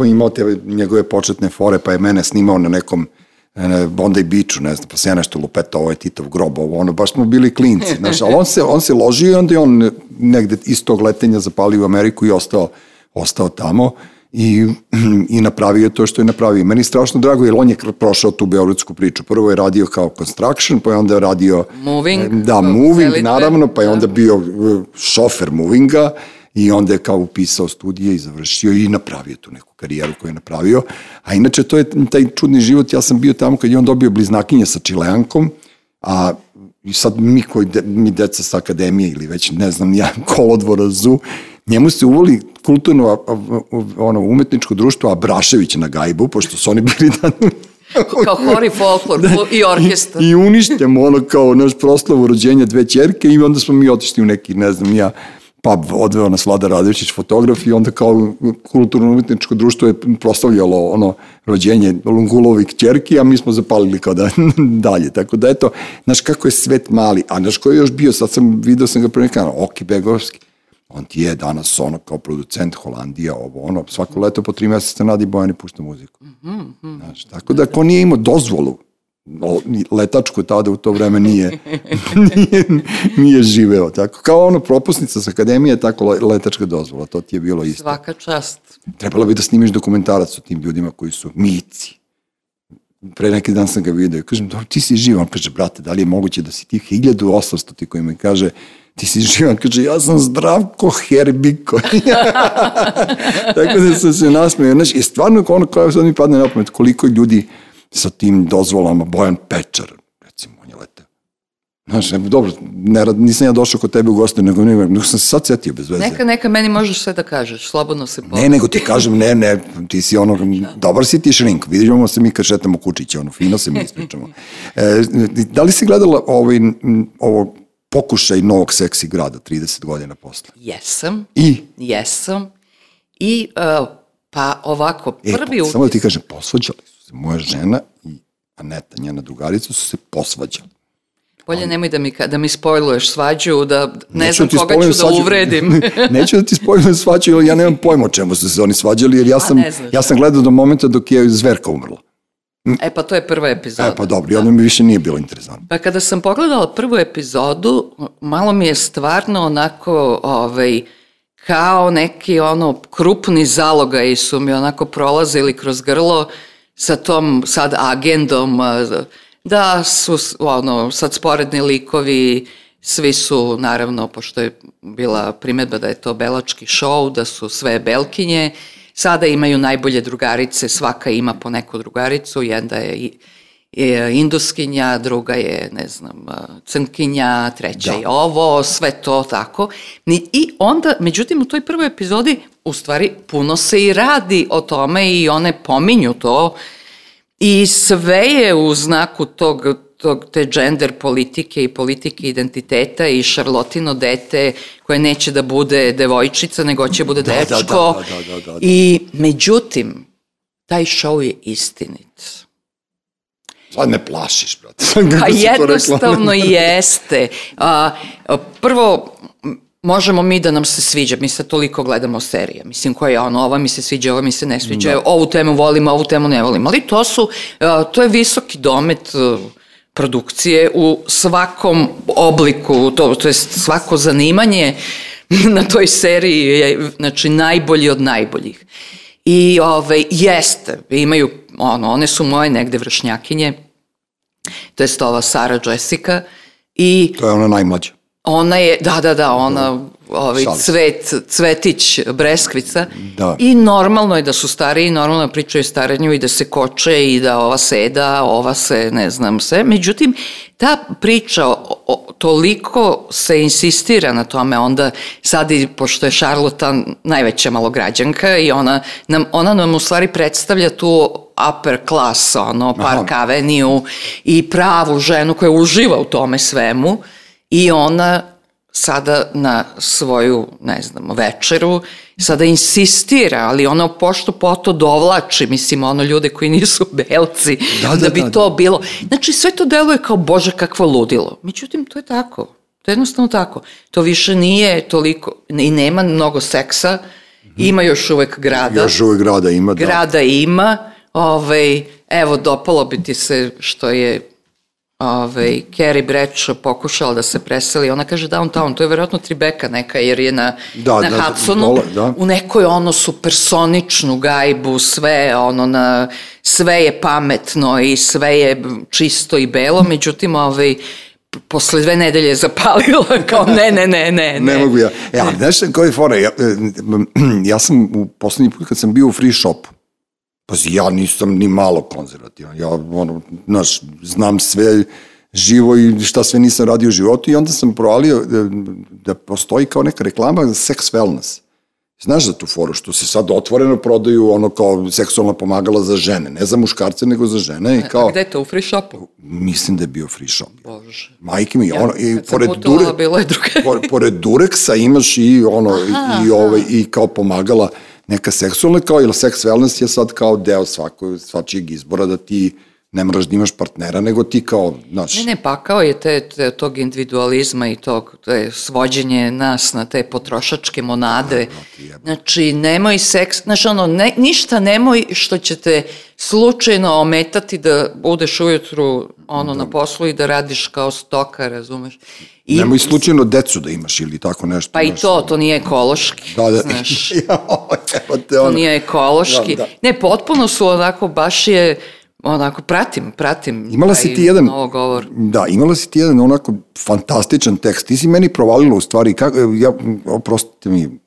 imao te njegove početne fore, pa je mene snimao na nekom ne, Bondi Beachu, ne znam, pa se ja nešto lupeta, ovo je Titov grob, ovo, ono, baš smo bili klinci, znaš, ali on se, on se ložio i onda je on negde iz tog letenja zapalio u Ameriku i ostao, ostao tamo i, i napravio to što je napravio. Meni je strašno drago jer on je prošao tu beogradsku priču. Prvo je radio kao construction, pa je onda radio... Moving. Da, moving, naravno, pa je onda bio uh, šofer movinga i onda je kao upisao studije i završio i napravio tu neku karijeru koju je napravio. A inače, to je taj čudni život, ja sam bio tamo kad je on dobio bliznakinje sa Čileankom, a i sad mi koji, de, mi deca sa akademije ili već ne znam ja kolodvora ZU, njemu se uvoli kulturno ono, umetničko društvo Abrašević na gajbu, pošto su oni bili da kao hori folklor da, i orkestar. I, I uništemo ono kao naš proslavu rođenja dve čerke i onda smo mi otišli u neki, ne znam ja, pub odveo nas Vlada Radovićić fotograf i onda kao kulturno umetničko društvo je proslavljalo ono rođenje Lungulovih čerki, a mi smo zapalili kao da dalje. Tako da eto, znaš kako je svet mali, a znaš ko je još bio, sad sam, video sam ga pre nekana, Oki Begovski, on ti je danas ono kao producent Holandija, ovo ono, svako leto po tri meseca Nadi Bojani pušta muziku. Mm -hmm. Znaš, tako da ko nije imao dozvolu letačko tada u to vreme nije, nije, nije živeo. Tako, kao ono propusnica sa akademije, tako letačka dozvola, to ti je bilo isto. Svaka čast. Trebalo bi da snimiš dokumentarac o tim ljudima koji su mici. Pre neki dan sam ga vidio i kažem, ti si živ, on kaže, brate, da li je moguće da si ti 1800 ti koji mi kaže, ti si živan, kaže, ja sam zdrav ko herbiko. Tako da sam se nasmeo. Znaš, i stvarno ono kao sad mi padne na pamet, koliko ljudi sa tim dozvolama, Bojan Pečar, recimo, on je leteo. Znaš, ne, dobro, ne, nisam ja došao kod tebe u goste, nego, ne, nego sam se sad setio bez veze. Neka, neka, meni možeš sve da kažeš, slobodno se povijek. Ne, nego ti kažem, ne, ne, ti si ono, dobar si ti šrink, vidimo se mi kad šetamo kučiće, ono, fino se mi ispričamo. E, da li si gledala ovaj, ovo pokušaj novog seksi grada 30 godina posle? Jesam. I? Jesam. I, uh, pa ovako, prvi e, pa, Samo da ti kažem, posvađali su. Moja žena i Aneta, njena drugarica, su se posvađali. Bolje nemoj da mi, da mi spojluješ svađu, da ne Neću znam da koga ću svađu. da uvredim. Neću da ti spojlujem svađu, jer ja nemam pojma o čemu su se oni svađali, jer ja sam, ja sam gledao do momenta dok je zverka umrla. E pa to je prva epizoda. E pa dobro, i onda mi više nije bilo interesantno. Pa kada sam pogledala prvu epizodu, malo mi je stvarno onako, ovaj, kao neki ono krupni zalogaj su mi onako prolazili kroz grlo sa tom sad agendom da su ono sad sporedni likovi svi su naravno pošto je bila primetba da je to belački šou da su sve belkinje Sada imaju najbolje drugarice, svaka ima po neku drugaricu, jedna je je induskinja, druga je, ne znam, crnkinja, treća da. je ovo, sve to tako. I onda, međutim, u toj prvoj epizodi, u stvari, puno se i radi o tome i one pominju to i sve je u znaku tog tog, te gender politike i politike identiteta i šarlotino dete koje neće da bude devojčica, nego će bude da, dečko. Da, da, da, da, da, da. I međutim, taj show je istinit. Sad me plašiš, brate. Pa jednostavno jeste. A, prvo, možemo mi da nam se sviđa, mi se toliko gledamo serije, mislim koja je ono, ova mi se sviđa, ova mi se ne sviđa, da. ovu temu volim, ovu temu ne volim, ali to su, to je visoki domet produkcije u svakom obliku, to, to je svako zanimanje na toj seriji je znači, najbolji od najboljih. I ove, ovaj, jeste, imaju, ono, one su moje negde vršnjakinje, to je ova Sara Jessica, i... To je ona najmlađa. Ona je, da, da, da, ona, ovaj, cvet, cvetić, breskvica. Da. I normalno je da su stariji, normalno pričaju starenju i da se koče i da ova seda, ova se, ne znam, sve. Međutim, ta priča o, o, toliko se insistira na tome, onda sad i, pošto je Charlotte najveća malograđanka i ona nam, ona nam u stvari predstavlja tu upper class, ono, Park Aha. Avenue i pravu ženu koja uživa u tome svemu i ona sada na svoju, ne znam, večeru, sada insistira, ali ono pošto poto dovlači, mislim, ono ljude koji nisu belci, da, da, da bi da, to da. bilo. Znači, sve to deluje kao, bože, kakvo ludilo. Međutim, to je tako. To je jednostavno tako. To više nije toliko, i nema mnogo seksa, ima još uvek grada. Još uvek grada ima, da. Grada ima, ovaj, evo, dopalo bi ti se što je ovaj, Carrie Bradshaw pokušala da se preseli, ona kaže downtown, to je verovatno Tribeka neka, jer je na, da, na da, Hudsonu, dole, da. u nekoj ono supersoničnu gajbu, sve ono na, sve je pametno i sve je čisto i belo, međutim, ovaj, posle dve nedelje zapalila, kao ne, ne, ne, ne. Ne, mogu ja. E, ali znaš koji je fora? Ja, e, ja sam u poslednji put kad sam bio u free shopu, pa ja nisam ni malo konzervativan. Ja, ono, znaš, znam sve živo i šta sve nisam radio u životu i onda sam provalio da, da postoji kao neka reklama za sex wellness. Znaš za tu foru, što se sad otvoreno prodaju ono kao seksualna pomagala za žene, ne za muškarce, nego za žene. I kao, A gde je to, u free shopu? Mislim da je bio free shop. Bože. Majke mi, Ja, ono, i pored, putovala, dure, bilo je pored, pored dureksa imaš i ono, Aha, i, ovaj, i kao pomagala neka seksualna, kao, ili sex wellness je sad kao deo svako, svačijeg izbora da ti ne moraš da imaš partnera, nego ti kao, znaš, Ne, ne, pakao je te, te, tog individualizma i tog te svođenje nas na te potrošačke monade. Znači, nemoj seks, znači ono, ne, ništa nemoj što će te slučajno ometati da budeš ujutru ono na poslu i da radiš kao stoka, razumeš? I, nemoj slučajno decu da imaš ili tako nešto. Pa i znaš. to, to nije ekološki, Da, da. znaš. Jao, evo te To ono. nije ekološki. Da, da. Ne, potpuno su onako, baš je, onako, pratim, pratim. Imala si ti jedan, Novogovor. da, imala si ti jedan onako fantastičan tekst. Ti si meni provalila u stvari, kako, ja, oprostite mi,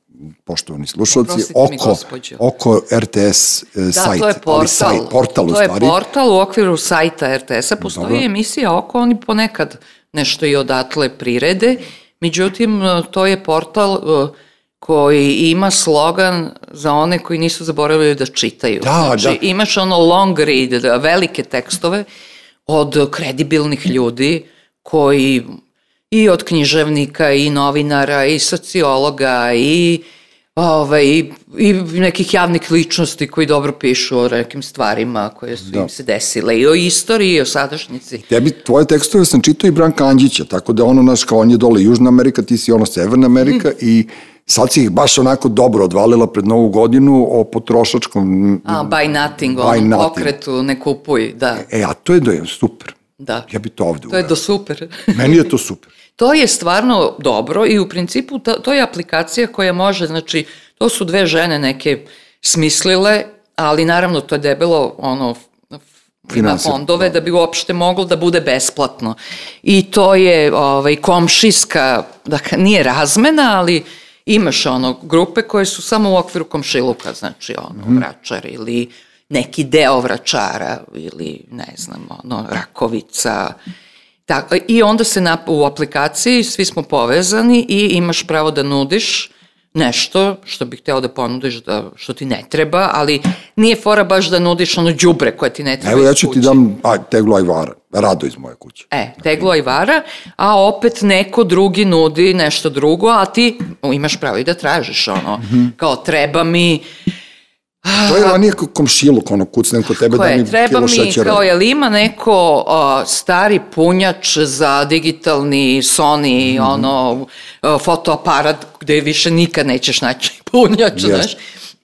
poštovani slušalci, oko, oko RTS e, Da, sajt. to je ali portal. sajt, portal u to je stvari. portal u okviru sajta RTS-a. Postoji Dobro. emisija oko, oni ponekad nešto i odatle prirede. Međutim, to je portal uh, koji ima slogan za one koji nisu zaboravili da čitaju. Da, znači, da. imaš ono long read, da, velike tekstove od kredibilnih ljudi koji i od književnika i novinara i sociologa i ovaj, i, i nekih javnih ličnosti koji dobro pišu o nekim stvarima koje su Da. im se desile i o istoriji i o sadašnjici. Tebi, tvoje tekstove sam čitao i Branka Andžića, tako da ono, naš, kao on je dole Južna Amerika, ti si ono Severna Amerika Mhm. i sad si ih baš onako dobro odvalila pred Novu godinu o potrošačkom... A, buy nothing, Buy onom nothing. pokretu, ne kupuj, da, E, a to je do, super. da. Ja bi to ovde To je uveo. do super. Meni je to super. To je stvarno dobro i u principu to, to je aplikacija koja može, znači, to su dve žene neke smislile, ali naravno to je debelo, ono, ima fondove da bi uopšte moglo da bude besplatno. I to je ovaj, komšijska, dakle, nije razmena, ali imaš ono grupe koje su samo u okviru komšiluka, znači ono, vračar ili neki deo vračara ili ne znam, ono, rakovica, Tako, I onda se na, u aplikaciji svi smo povezani i imaš pravo da nudiš nešto što bih hteo da ponudiš da, što ti ne treba, ali nije fora baš da nudiš ono đubre koje ti ne treba Evo ja ću ti dam a, teglo ajvara, rado iz moje kuće. E, teglo i vara, a opet neko drugi nudi nešto drugo, a ti imaš pravo i da tražiš ono, Mhm. kao treba mi, To je ranije kao komšiluk, ono, kucnem kod tebe da mi treba kilo mi, šećera. kao, jel ima neko a, stari punjač za digitalni Sony, Mhm. ono, a, fotoaparat gde više nikad nećeš naći punjač, Jeste. znaš.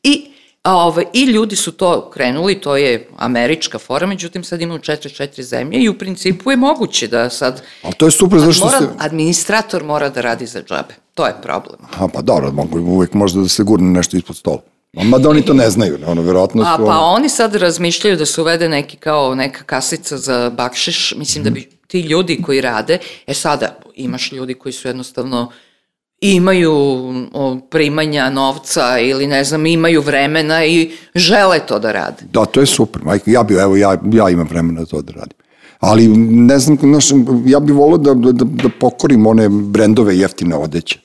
I, a, ovaj, I ljudi su to krenuli, to je američka fora, međutim sad imaju četiri, četiri zemlje i u principu je moguće da sad Ali to je super, zašto mora, se... administrator mora da radi za džabe. To je problem. A, pa dobro, mogu uvek možda da se gurne nešto ispod stola. A Mada oni to ne znaju, ne, ono, verovatno su... A pa ono- oni sad razmišljaju da se uvede neki kao neka kasica za bakšiš. Mislim da bi ti ljudi koji rade, e sada imaš ljudi koji su jednostavno imaju primanja novca ili ne znam, imaju vremena i žele to da rade. Da, to je super. Ja bi, evo, ja, ja imam vremena to da radim. Ali, ne znam, znaš, ja bih volio da, da, da, da pokorim one brendove jeftine odeće.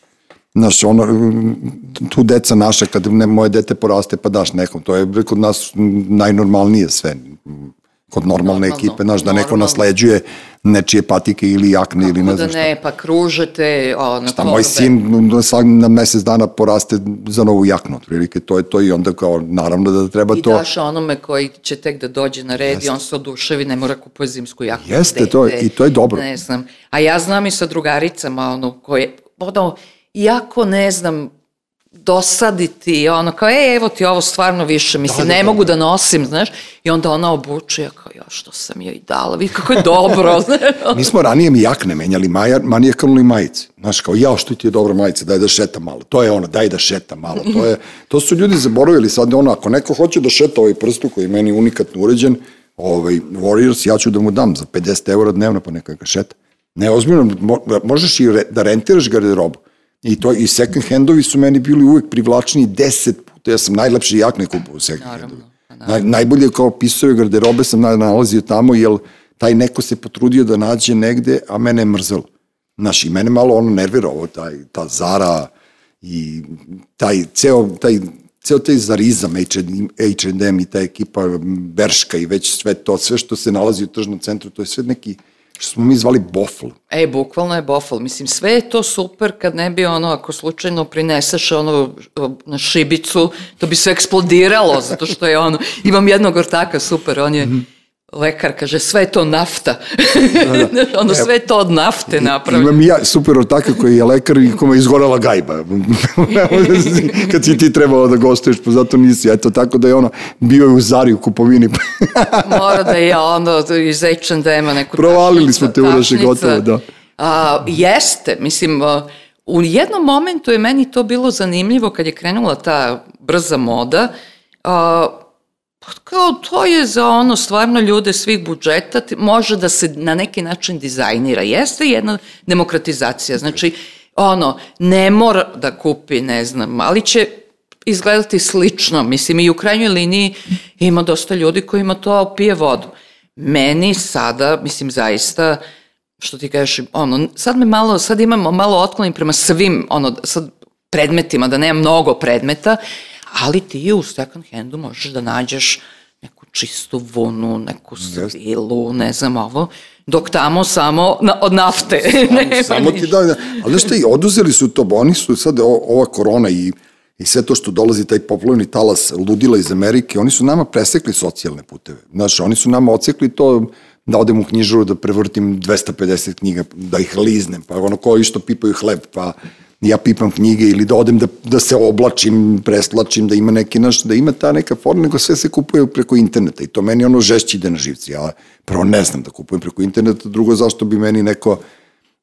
Znaš, ono, tu deca naša, kad ne, moje dete poraste, pa daš nekom, to je kod nas najnormalnije sve. Kod normalne Normalno, ekipe, znaš, da neko normalno. nasleđuje nečije patike ili jakne ili ne Kako znam da šta. ne, pa kružete ono, Šta moj sin na svak- na mesec dana poraste za novu jaknu, otprilike to je to i onda kao naravno da treba I to. daš onome koji će tek da dođe na red i on se oduševi, ne mora kupuje zimsku jaknu. Jeste, to je- i to je dobro. Ne znam. A ja znam i sa drugaricama, ono, koje, ono, jako ne znam, dosaditi, ono, kao, e, evo ti ovo stvarno više, mislim, Da, da, ne da. mogu da nosim, znaš, i onda ona obuče, ja kao, ja, što sam joj dala, vidi kako je dobro, znaš, Mi smo ranije mi jakne menjali, maja, manijakalno i majice. Znaš, kao, jao, što ti je dobra majica, daj da šeta malo. To je ono, daj da šeta malo. To, je, to su ljudi zaboravili sad, ono, ako neko hoće da šeta ovaj prstu koji je meni unikatno uređen, ovaj, Warriors, ja ću da mu dam za 50 eura dnevno, pa neka ga šeta. Ne, ozbiljno, mo, možeš i re, da rentiraš garderobu. I to i second handovi su meni bili uvek privlačniji 10 puta. Ja sam najlepše jakne kupao u second Naravno, handovi. pa naravno. Naj, najbolje kao pisove garderobe sam na- nalazio tamo, jer taj neko se potrudio da nađe negde, a mene je mrzelo. Znaš, i mene malo ono nervira ovo, taj, ta Zara i taj ceo, taj, ceo taj zarizam H&M i ta ekipa Berška i već sve to, sve što se nalazi u tržnom centru, to je sve neki, što smo mi zvali bofl. E, bukvalno je bofal. Mislim, sve je to super kad ne bi ono, ako slučajno prineseš ono na šibicu, to bi sve eksplodiralo, zato što je ono, imam jednog ortaka, super, on je Mhm. Lekar, kaže, sve je to nafta. ono, sve je to od nafte napravljeno. Imam i ja super ortaka koji je lekar i kome je izgorela gajba. Kad si ti trebalo da gostuješ, pa zato nisi. Eto, tako da je ono, bio je u Zari u kupovini. Mora da je ono iz H&M-a neku Provalili smo te, tašnica. gotovo, da. A, jeste, mislim, u jednom momentu je meni to bilo zanimljivo kad je krenula ta brza moda, a, kao to je za ono stvarno ljude svih budžeta, može da se na neki način dizajnira. Jeste jedna demokratizacija, znači ono, ne mora da kupi, ne znam, ali će izgledati slično. Mislim, i u krajnjoj liniji ima dosta ljudi kojima to pije vodu. Meni sada, mislim, zaista, što ti kažeš, ono, sad me malo, sad imamo malo otklonim prema svim, ono, sad predmetima, da nema mnogo predmeta, ali ti u second handu možeš da nađeš neku čistu vunu, neku svilu, ne znam ovo, dok tamo samo na, od nafte. nema Samo ti da, da. Ali šta, i oduzeli su to, oni su sad o- ova korona i, i sve to što dolazi, taj popularni talas ludila iz Amerike, oni su nama presekli socijalne puteve. Znaš, oni su nama ocekli to da odem u knjižaru da prevrtim 250 knjiga, da ih liznem, pa ono koji što pipaju hleb, pa ja pipam knjige ili da odem da, da se oblačim, preslačim, da ima neki naš, da ima ta neka forma, nego sve se kupuje preko interneta i to meni ono žešće ide na živci. Ja prvo ne znam da kupujem preko interneta, drugo zašto bi meni neko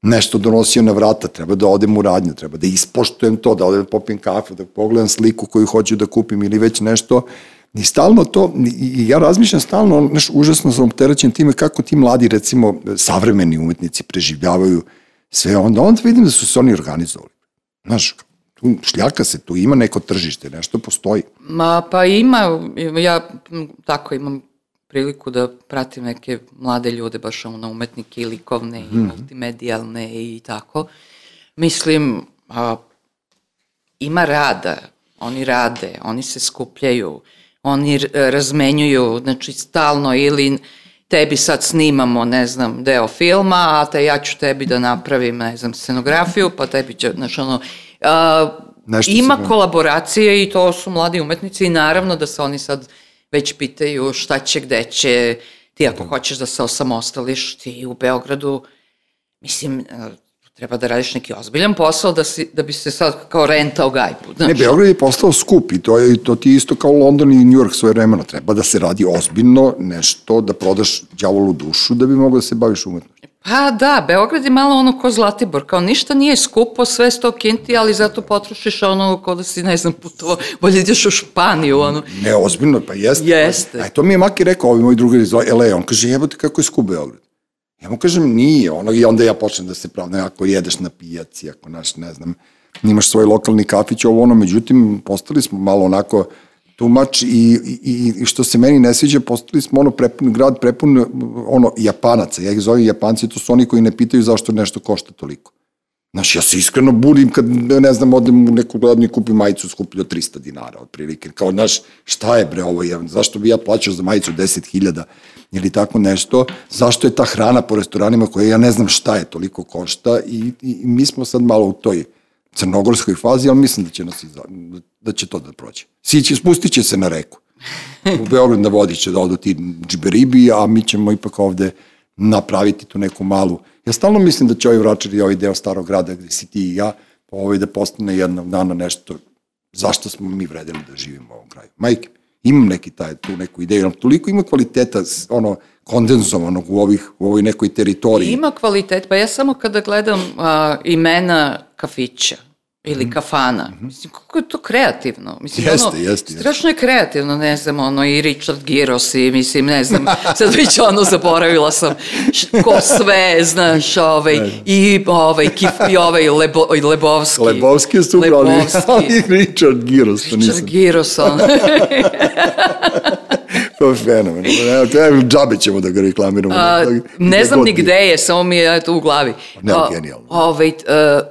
nešto donosio na vrata, treba da odem u radnju, treba da ispoštujem to, da odem da popijem kafu, da pogledam sliku koju hoću da kupim ili već nešto. I stalno to, i ja razmišljam stalno, znaš, užasno sam opterećen time kako ti mladi, recimo, savremeni umetnici preživljavaju sve, onda, onda vidim da su se oni organizovali. Znaš, tu šljaka se, tu ima neko tržište, nešto postoji. Ma, pa ima, ja tako imam priliku da pratim neke mlade ljude, baš ono umetnike i likovne i multimedijalne i tako. Mislim, a, ima rada, oni rade, oni se skupljaju, oni razmenjuju, znači stalno ili tebi sad snimamo, ne znam, deo filma, a te ja ću tebi da napravim, ne znam, scenografiju, pa tebi će, znači ono, Nešto se ima pravi. kolaboracije i to su mladi umetnici i naravno da se oni sad već pitaju šta će, gde će, ti ako hoćeš da se osamostališ, ti u Beogradu, mislim, treba da radiš neki ozbiljan posao da, si, da bi se sad kao rentao gajbu. Znaš, Ne, Beograd je postao skup i to, je, to ti je isto kao London i New York svoje vremena. Treba da se radi ozbiljno nešto, da prodaš đavolu dušu da bi mogao da se baviš umetnošću. Pa da, Beograd je malo ono ko Zlatibor, kao ništa nije skupo, sve sto kinti, ali zato potrošiš ono ko da si, ne znam, putovo, bolje ideš u Španiju, ono. Ne, ozbiljno, pa jeste. Jeste. A to mi je Maki rekao, ovi moji drugari iz LA, on kaže, jebote kako je skup Beograd. Ja mu kažem, nije, ono, i onda ja počnem da se pravim, ako jedeš na pijaci, ako naš, ne znam, imaš svoj lokalni kafić, ovo ono, međutim, postali smo malo onako tumač i, i, i što se meni ne sviđa, postali smo ono prepun, grad prepun ono, japanaca, ja ih zovem japanci, to su oni koji ne pitaju zašto nešto košta toliko. Znaš, ja se iskreno budim kad, ne znam, odem u neku glednu i kupim majicu skuplju od 300 dinara, otprilike. Kao, znaš, šta je bre ovo, je, zašto bi ja plaćao za majicu 10.000 ili tako nešto, zašto je ta hrana po restoranima koja ja ne znam šta je toliko košta i, i, i mi smo sad malo u toj crnogorskoj fazi, ali mislim da će, nas iza, da će to da prođe. Siće, spustit će se na reku. U Beograd na vodi će da odu ti džiberibi, a mi ćemo ipak ovde napraviti tu neku malu. Ja stalno mislim da će ovaj vračar i ovaj deo starog grada gde si ti i ja, ovaj da postane jednog dana nešto zašto smo mi vredili da živimo u ovom kraju. Majke, imam neki taj, tu neku ideju, ali toliko ima kvaliteta, ono, kondenzovanog u, ovih, u ovoj nekoj teritoriji. Ima kvalitet, pa ja samo kada gledam a, imena kafića, ili kafana. Mislim, kako je to kreativno. Mislim, Jeste, ono, jeste, jeste. Strašno je kreativno, ne znam, ono, i Richard Giros i, mislim, ne znam, sad već ono zaboravila sam ko sve, znaš, ovaj, i ovaj, kif, i ovaj Lebo, i Lebovski. Lebovski je super, ali, Lebovski. ali Richard Giros, to Richard nisam. Giros, on. To je fenomen. Evo, to je džabe ćemo da ga reklamiramo. A, ne znam ni gde je, samo mi je eto, u glavi. Ne, A, genijalno. Ovaj, uh,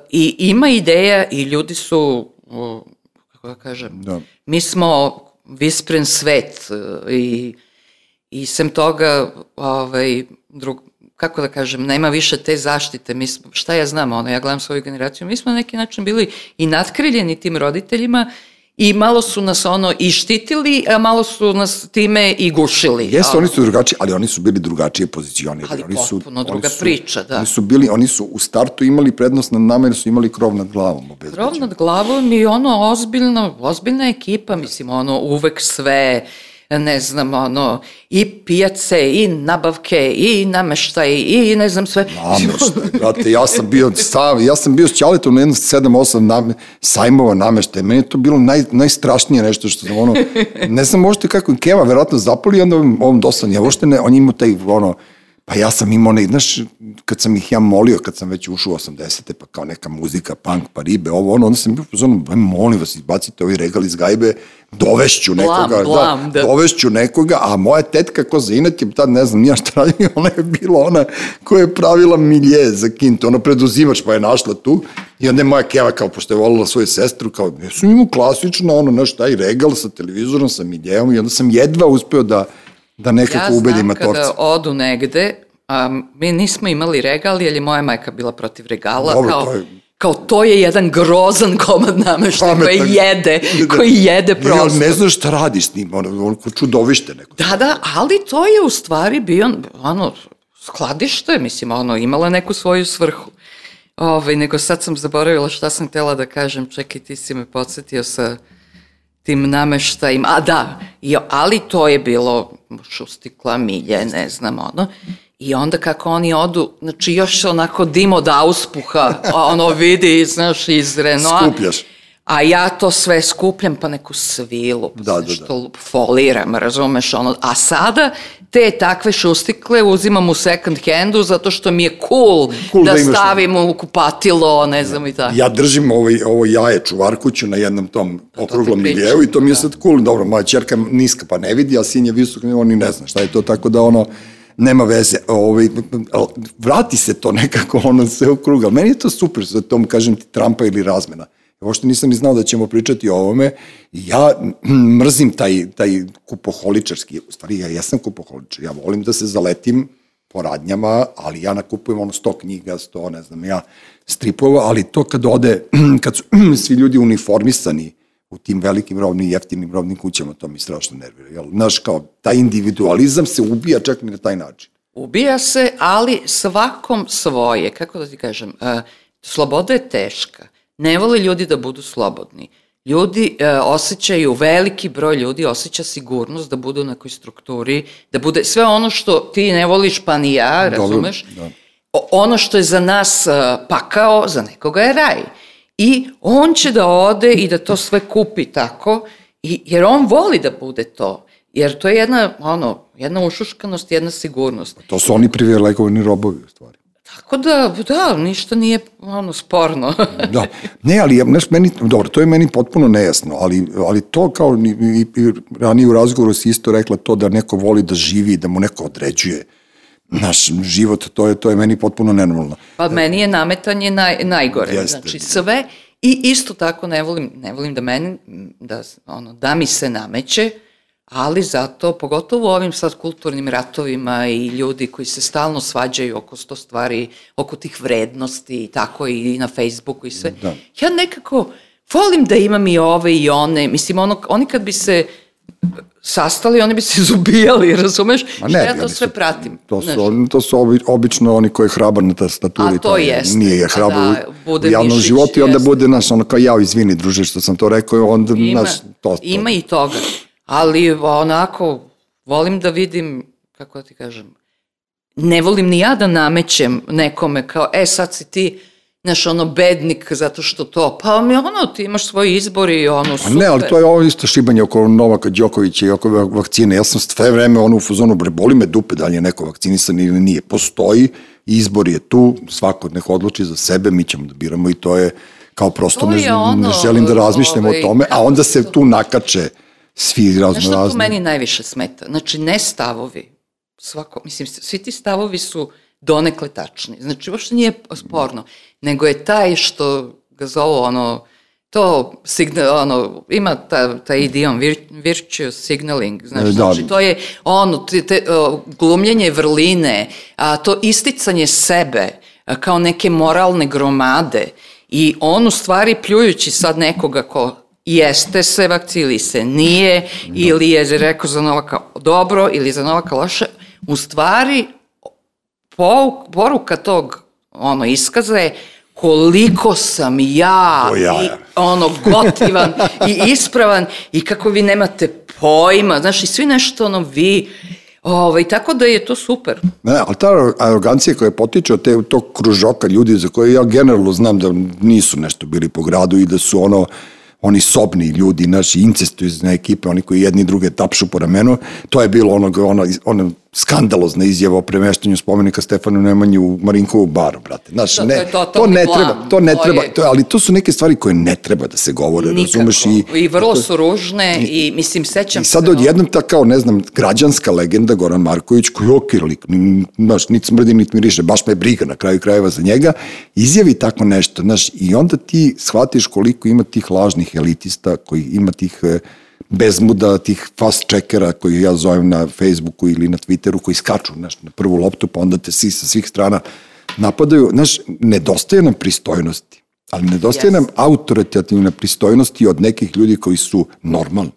I ima ideja i ljudi su, o, kako da kažem, Da. mi smo vispren svet uh, i, i sem toga, ovaj, drug, kako da kažem, nema više te zaštite. Mi smo, šta ja znam, ono, ja gledam svoju generaciju, mi smo na neki način bili i natkriljeni tim roditeljima i malo su nas ono i štitili, a malo su nas time i gušili. Jeste, oni su drugačiji, ali oni su bili drugačije pozicionirani. Ali oni su, potpuno oni druga su- priča, da. Oni su bili, oni su u startu imali prednost nad nama jer su imali krov nad glavom. obezbeđen. Krov nad glavom i ono ozbiljno, ozbiljna ekipa, mislim, ono uvek sve, ne znam, ono, i pijace, i nabavke, i nameštaj, i ne znam sve. Nameštaj, brate, ja sam bio stav, ja sam bio s Ćaletom na jedno 7-8 name, sajmova nameštaja, meni je to bilo naj, najstrašnije nešto što sam ono, ne znam možete kako Keva verovatno zapali, onda ovom, dosadno, ja uopšte ne, on je imao taj ono, pa ja sam imao, ne, znaš, kad sam ih ja molio, kad sam već ušao u 80. pa kao neka muzika, punk, pa ribe, ovo, ono, onda sam bio pozorno, "Aj, molim vas, izbacite ovaj regal iz gajbe, dovešću Blam, nekoga, blam, da, da. dovešću nekoga, a moja tetka ko za inače, tad ne znam, nija šta radi, ona je bila ona koja je pravila milje za kintu, ona preduzimač pa je našla tu i onda je moja keva kao, pošto je volila svoju sestru, kao, ja sam imao klasično, ono, znaš, taj regal sa televizorom, sa miljeom i onda sam jedva uspeo da, da nekako ja ubedim znam matorca. kada odu negde, a, mi nismo imali regal, jer je moja majka bila protiv regala, Dobro, kao, to je- kao to je jedan grozan komad nameštaja koji jede, koji jede Ne, prosto. ne znaš šta radiš s njim, ono, ono ko čudovište neko. Da, da, ali to je u stvari bio, ono, skladište, mislim, ono, imala neku svoju svrhu. Ove, nego sad sam zaboravila šta sam htjela da kažem, čekaj, ti si me podsjetio sa tim nameštajima, a da, i, ali to je bilo šustikla, milje, ne znam, ono, i onda kako oni odu, znači još onako dim od auspuha, ono vidi, znaš, iz Renaulta. Skupljaš. A ja to sve skupljam pa neku svilu, pa Da, da, da, nešto foliram, razumeš, ono. A sada te takve šustikle uzimam u second handu zato što mi je cool, Cool da, da stavim u kupatilo, ne znam i tako. Ja držim ovaj, ovo jaje čuvarkuću na jednom tom okruglom pričam, miljeu i to mi je sad cool. Dobro, moja čerka niska pa ne vidi, a sin je visok, on ni ne zna šta je to, tako da ono, nema veze. Ovaj, vrati se to nekako, ono se okruga. Meni je to super, za tom, kažem ti, Trumpa ili razmena. Uopšte nisam ni znao da ćemo pričati o ovome. Ja mrzim taj, taj kupoholičarski, u stvari ja jesam kupoholičar, ja volim da se zaletim po radnjama, ali ja nakupujem ono sto knjiga, sto, ne znam, ja stripova, ali to kad ode, kad su svi ljudi uniformisani u tim velikim robnim, jeftinim robnim kućama, to mi strašno nervira. Jel? Znaš, kao, taj individualizam se ubija čak i na taj način. Ubija se, ali svakom svoje, kako da ti kažem, uh, sloboda je teška. Ne vole ljudi da budu slobodni. Ljudi uh, osjećaju, veliki broj ljudi osjeća sigurnost da budu u nekoj strukturi, da bude sve ono što ti ne voliš pa ni ja, Dobro, razumeš? da. O- ono što je za nas uh, pakao, za nekoga je raj. I on će da ode i da to sve kupi tako, i, jer on voli da bude to. Jer to je jedna, ono, jedna ušuškanost, jedna sigurnost. To su oni privilegovani robovi, u stvari. Tako da, da, ništa nije ono sporno. Da, ne, ali ja, znaš, meni, dobro, to je meni potpuno nejasno, ali, ali to kao i, i, i ranije u razgovoru si isto rekla to da neko voli da živi, da mu neko određuje naš život, to je, to je meni potpuno nenormalno. Pa meni je nametanje naj, najgore. Jeste. Znači sve i isto tako ne volim, ne volim da meni, da, ono, da mi se nameće, ali zato, pogotovo u ovim sad kulturnim ratovima i ljudi koji se stalno svađaju oko sto stvari, oko tih vrednosti i tako i na Facebooku i sve. Da. Ja nekako volim da imam i ove i one. Mislim, ono, oni kad bi se sastali, oni bi se izubijali, razumeš? Ma ne, ja to sve su- pratim. To znaš. su, oni- to su obi, obično oni koji je hrabar na tastaturi. A to je, jeste. Nije je hrabar da, u- bude u javnom mišić, životu i onda jeste. bude, znaš, ono kao ja, izvini druže što sam to rekao, onda, Ima, znaš, to, to. ima i toga. Ali onako, volim da vidim, kako da ti kažem, ne volim ni ja da namećem nekome kao, e sad si ti znaš, ono, bednik zato što to, pa mi ono, ti imaš svoj izbor i ono, super. Ne, ali to je ovo isto šibanje oko Novaka Đokovića i oko vakcine. Ja sam sve vreme ono u fuzonu, bre, boli me dupe da li je neko vakcinisan ili nije. Postoji, izbor je tu, svako neko odluči za sebe, mi ćemo da biramo i to je kao prosto ne, ono, ne želim da razmišljam ovaj, o tome, a onda se tu nakače svi razno. Znaš što meni najviše smeta? Znači, ne stavovi, svako, mislim, svi ti stavovi su donekle tačni. Znači, uopšte nije sporno, nego je taj što ga zovu ono, to signal, ono, ima ta, ta idiom vir, virtuous signaling, znači, da. znači to je ono, te, te, glumljenje vrline, a, to isticanje sebe a, kao neke moralne gromade i on u stvari pljujući sad nekoga ko jeste se vakcili se nije da. ili je rekao za Novaka dobro ili za Novaka loše, u stvari poruka tog ono iskaza je koliko sam ja, ja. I, ono gotivan i ispravan i kako vi nemate pojma, znaš i svi nešto ono vi Ovaj, tako da je to super. Ne, ali ta arogancija koja potiče od te, tog kružoka ljudi za koje ja generalno znam da nisu nešto bili po gradu i da su ono oni sobni ljudi, naši incestuizne ekipe, oni koji jedni druge tapšu po ramenu, to je bilo onog, ono, ono skandalozna izjava o premeštanju spomenika Stefanu Nemanji u Marinkovu baru, brate. Znaš, da, ne, to, to, to ne treba, to ne to treba, je... to, ali to su neke stvari koje ne treba da se govore, Nikako. razumeš? I, I vrlo su ružne i, i mislim, sećam i sad se... Sad odjednom ta kao, ne znam, građanska legenda Goran Marković, koji je okir lik, znaš, niti smrdi, niti miriše, baš me je briga na kraju krajeva za njega, izjavi tako nešto, znaš, i onda ti shvatiš koliko ima tih lažnih elitista, koji ima tih uh, bezmuda tih fast checkera koji ja zovem na Facebooku ili na Twitteru koji skaču znaš, na prvu loptu pa onda te svi sa svih strana napadaju. Znaš, nedostaje nam pristojnosti, ali nedostaje yes. nam autoritativne pristojnosti od nekih ljudi koji su normalni.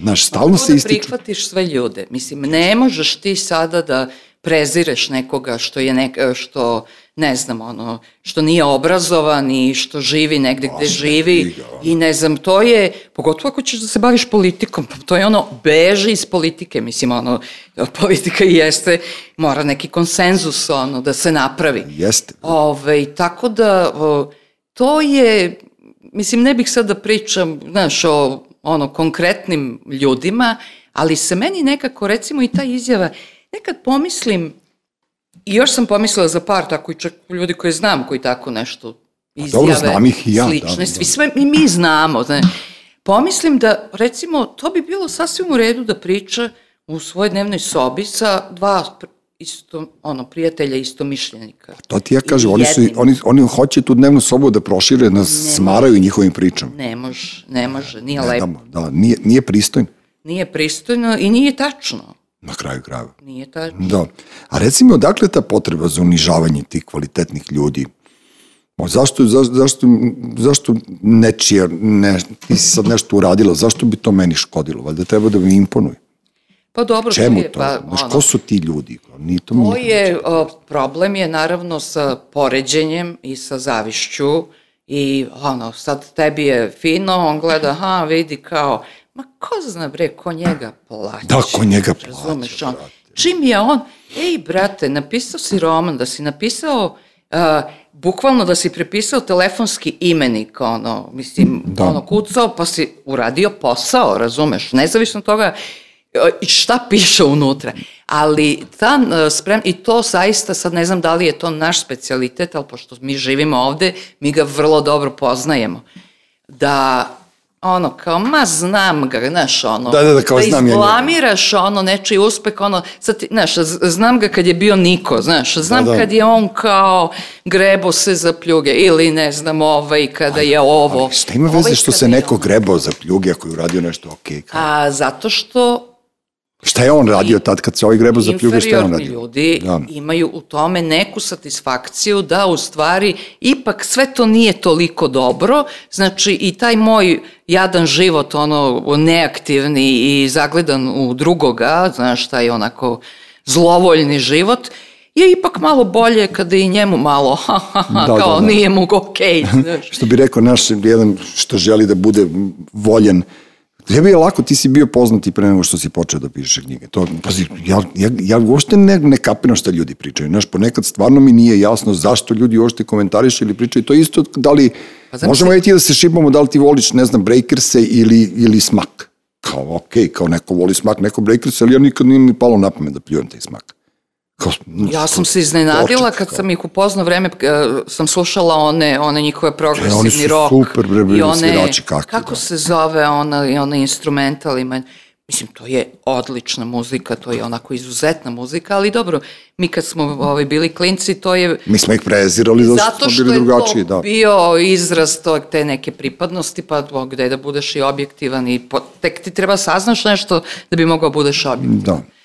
Znaš, stalno se ističu. da prihvatiš sve ljude. Mislim, ne možeš ti sada da prezireš nekoga što je nek, što ne znam, ono, što nije obrazovan i što živi negde gde živi i ne znam, to je, pogotovo ako ćeš da se baviš politikom, pa to je ono, beži iz politike, mislim, ono, politika jeste, mora neki konsenzus, ono, da se napravi. Jeste. Ove, tako da, o, to je, mislim, ne bih sad da pričam, znaš, o, ono, konkretnim ljudima, ali se meni nekako, recimo, i ta izjava, nekad pomislim, I još sam pomislila za par tako i čak ljudi koje znam koji tako nešto izjave. dobro, znam ih i ja. Slične, da, da. sve i mi znamo. Znači, pomislim da, recimo, to bi bilo sasvim u redu da priča u svojoj dnevnoj sobi sa dva isto, ono, prijatelja isto mišljenika. To ti ja kažem, oni, su, oni, oni hoće tu dnevnu sobu da prošire, da smaraju njihovim pričama. Ne može, ne može, nije ne, lepo. Da, da, nije, nije pristojno. Nije pristojno i nije tačno. Na kraju krajeva. Nije tačno. Da. A recimo, odakle ta potreba za unižavanje tih kvalitetnih ljudi? O, zašto, za, zašto, zašto nečija, ne, ti si sad nešto uradila, zašto bi to meni škodilo? Valjda treba da mi imponuje. Pa dobro, Čemu to? Pa, Znaš, ono, ko su ti ljudi? Nije to, to je, o, problem je naravno sa poređenjem i sa zavišću i ono, sad tebi je fino, on gleda, aha, vidi kao, Ma ko zna bre, ko njega plaća? Da, ko njega Razumeš, on, Čim je on, ej brate, napisao si roman, da si napisao, uh, bukvalno da si prepisao telefonski imenik, ono, mislim, da. ono, kucao, pa si uradio posao, razumeš, nezavisno toga i šta piše unutra. Ali ta sprem, i to zaista, sad ne znam da li je to naš specialitet, ali pošto mi živimo ovde, mi ga vrlo dobro poznajemo. Da ono, kao, ma znam ga, znaš, ono, da, da, da, kao da znam izblamiraš ja ono, nečiji uspeh, ono, sad, znaš, znam ga kad je bio Niko, znaš, znam da, da. kad je on kao grebo se za pljuge, ili ne znam, ovaj, kada je ovo. Ali šta ima veze ovaj što se neko grebao za pljuge ako je uradio nešto okej? Okay, A, zato što Šta je on radio tad kad se ovaj grebo za pljuge, šta je on radio? ljudi da. imaju u tome neku satisfakciju da u stvari ipak sve to nije toliko dobro, znači i taj moj jadan život, ono neaktivni i zagledan u drugoga, znaš, taj onako zlovoljni život, je ipak malo bolje kada i njemu malo, ha, ha, ha, da, kao da, da. nije mu okej. Okay, što bi rekao naš jedan što želi da bude voljen, Tebi je lako, ti si bio poznat i pre nego što si počeo da pišeš knjige. To, pazi, ja, ja, ja uopšte ne, ne kapiram šta ljudi pričaju. Znaš, ponekad stvarno mi nije jasno zašto ljudi uopšte komentarišu ili pričaju. To isto da li, pa možemo i ti da se šipamo da li ti voliš, ne znam, breakerse ili, ili smak. Kao, okej, okay, kao neko voli smak, neko breakerse, ali ja nikad nije mi palo na pamet da pljujem taj smak. Kao, ja sam se iznenadila kad sam ih upoznao vreme, sam slušala one, one njihove progresivni e, rock. super, bre, bre, i one, svirači kakvi, Kako da. se zove ona, i ona instrumental ima, mislim, to je odlična muzika, to je onako izuzetna muzika, ali dobro, mi kad smo ovaj, bili klinci, to je... Mi smo ih prezirali zato, zato što smo bili drugačiji, da. da. bio izraz tog, te neke pripadnosti, pa gde da budeš i objektivan i po, tek ti treba saznaš nešto da bi mogao budeš objektivan. Da.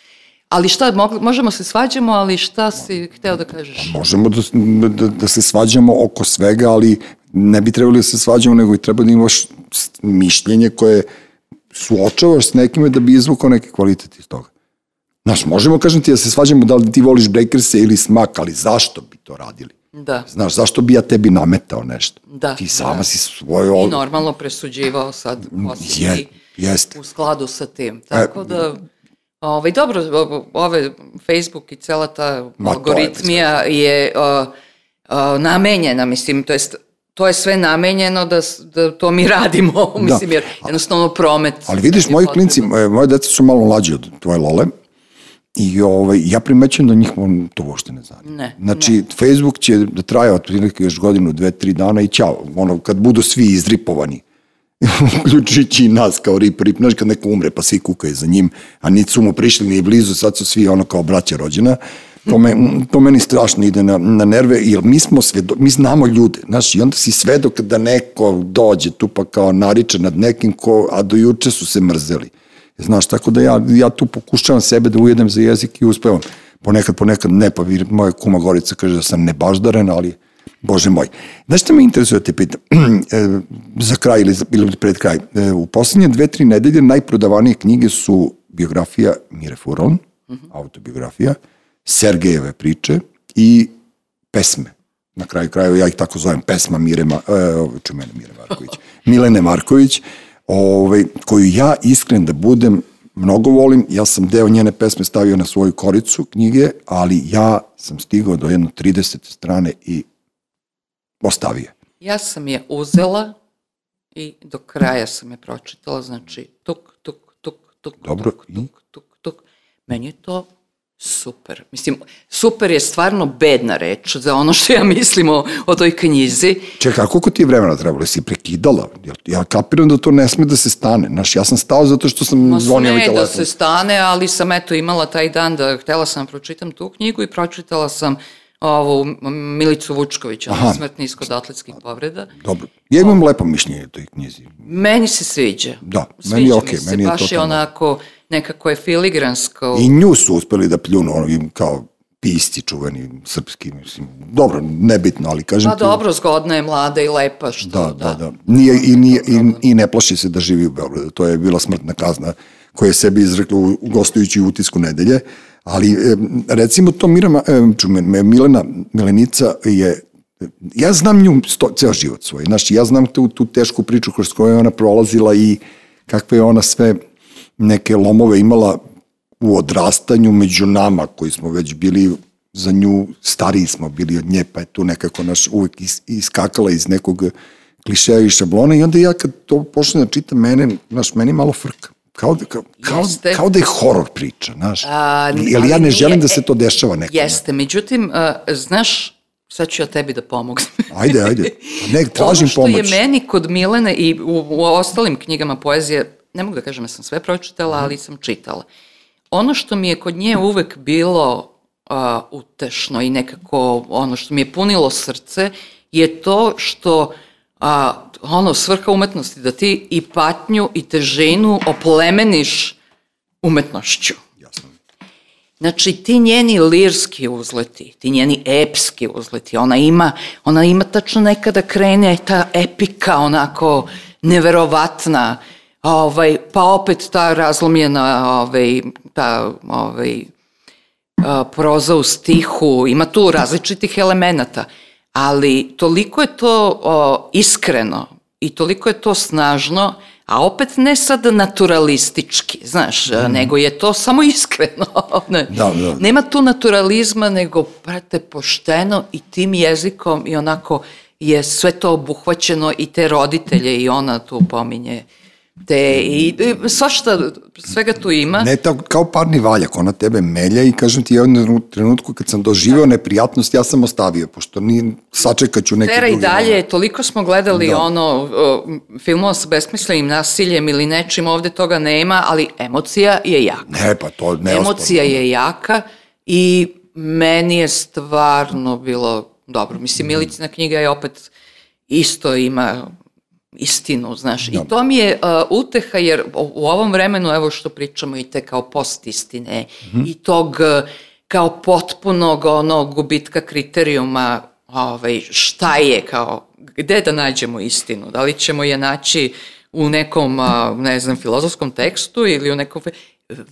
Ali šta, možemo se svađamo, ali šta si hteo da kažeš? Možemo da, da, da se svađamo oko svega, ali ne bi trebali da se svađamo, nego i treba da imaš mišljenje koje suočavaš s nekime da bi izvukao neki kvalitet iz toga. Znaš, možemo kažem ti da se svađamo da li ti voliš breakerse ili smak, ali zašto bi to radili? Da. Znaš, zašto bi ja tebi nametao nešto? Da. Ti sama da. si svoje... I normalno presuđivao sad osjećaj Je, jeste. u skladu sa tim. Tako e, da... Ovaj, dobro, ove Facebook i cela ta Ma, algoritmija je uh, uh, namenjena, mislim, to jest to je sve namenjeno da, da to mi radimo, da. mislim, jer jednostavno promet. Ali vidiš, moji klinci, moje deca su malo mlađi od tvoje lole, I ovaj, ja primećujem da njih on to uopšte ne zanima. Ne, znači, ne. Facebook će da traje otprilike još godinu, dve, tri dana i ćao. Ono, kad budu svi izripovani, uključujući i nas kao rip, rip, znaš kad neko umre pa svi kukaju za njim, a niti su mu prišli ni blizu, sad su svi ono kao braća rođena, to, me, to meni strašno ide na, na nerve, jer mi smo svedo, mi znamo ljude, znaš, i onda si svedok da neko dođe tu pa kao nariče nad nekim ko, a do juče su se mrzeli. Znaš, tako da ja, ja tu pokušavam sebe da ujedem za jezik i uspevam. Ponekad, ponekad ne, pa moja kuma Gorica kaže da sam nebaždaren, ali Bože moj. Znaš šta me interesuje da te pitam? E, za kraj ili, za, ili pred kraj. E, u poslednje dve, tri nedelje najprodavanije knjige su biografija Mire Furlan, uh -huh. autobiografija, Sergejeve priče i pesme. Na kraju kraju ja ih tako zovem pesma Mire, Ma, e, ču mene Mire Marković, Milene Marković, ovaj, koju ja iskren da budem mnogo volim, ja sam deo njene pesme stavio na svoju koricu knjige, ali ja sam stigao do jedno 30 strane i ostavio. Ja sam je uzela i do kraja sam je pročitala, znači tuk, tuk, tuk, tuk, Dobro, tuk, tuk, tuk, tuk. Meni je to super. Mislim, super je stvarno bedna reč za ono što ja mislim o, o toj knjizi. Čekaj, a koliko ti je vremena trebalo? Si prekidala? Ja, ja kapiram da to ne sme da se stane. Znaš, ja sam stao zato što sam Ma zvonio ovaj telefon. da se stane, ali sam eto imala taj dan da htela sam da pročitam tu knjigu i pročitala sam ovu Milicu Vučković, ona smrtni iskod atletskih povreda. Dobro. Ja imam lepo mišljenje o toj knjizi. Meni se sviđa. Da, sviđa meni je okej, mi se, meni je baš je totalno. onako nekako je filigransko. I nju su uspeli da pljunu, ono, kao pisci čuveni, srpski, mislim, dobro, nebitno, ali kažem Pa dobro, zgodna je, mlada i lepa, što Da, da, da. Nije, i, nije, i, I ne plaši se da živi u Beogradu. To je bila smrtna kazna koja je sebi izrekla u, gostujući utisku nedelje. Ali, e, recimo, to Mirama, e, Milena, Milenica je ja znam nju sto, ceo život svoj. Znači, ja znam tu, tu tešku priču kroz koju je ona prolazila i kakve je ona sve neke lomove imala u odrastanju među nama koji smo već bili za nju, stariji smo bili od nje, pa je tu nekako naš uvek is, iskakala iz nekog klišeja i šablona i onda ja kad to počnem da čitam, mene, znaš, meni malo frka. Kao da, kao, kao, Jeste. kao da je horor priča, znaš. A, Jer ja ne želim nije- da se to dešava nekome. Jeste, međutim, uh, znaš, sad ću ja tebi da pomognem. Ajde, ajde. Ne, tražim ono što pomoć. je meni kod Milene i u, u ostalim knjigama poezije, ne mogu da kažem da sam sve pročitala, ali sam čitala. Ono što mi je kod nje uvek bilo a, utešno i nekako ono što mi je punilo srce je to što a, ono svrha umetnosti da ti i patnju i težinu oplemeniš umetnošću. Jasno. Znači, ti njeni lirski uzleti, ti njeni epski uzleti, ona ima, ona ima tačno nekada krene ta epika, onako neverovatna, ovaj, pa opet ta razlomljena, ovaj, ta, ovaj, proza u stihu, ima tu različitih elemenata, ali toliko je to o, iskreno i toliko je to snažno, a opet ne sad naturalistički, znaš, mm. nego je to samo iskreno. ne. Da, da. Nema tu naturalizma, nego, brate, pošteno i tim jezikom i onako je sve to obuhvaćeno i te roditelje i ona tu pominje te i, i svašta, svega tu ima. Ne to kao parni valjak, ona tebe melja i kažem ti jednom trenutku kad sam doživeo neprijatnost, ja sam ostavio, pošto ni sačekat ću neki Tera i dalje, toliko smo gledali da. ono, filmova sa besmislenim nasiljem ili nečim, ovde toga nema, ali emocija je jaka. Ne, pa to ne Emocija je jaka i meni je stvarno bilo dobro. Mislim, Milicina knjiga je opet isto ima istinu, znaš. Da. I to mi je uh, uteha, jer u ovom vremenu, evo što pričamo i te kao post istine mm -hmm. i tog uh, kao potpunog onog gubitka kriterijuma ovaj, šta je kao, gde da nađemo istinu? Da li ćemo je naći u nekom, uh, ne znam, filozofskom tekstu ili u nekom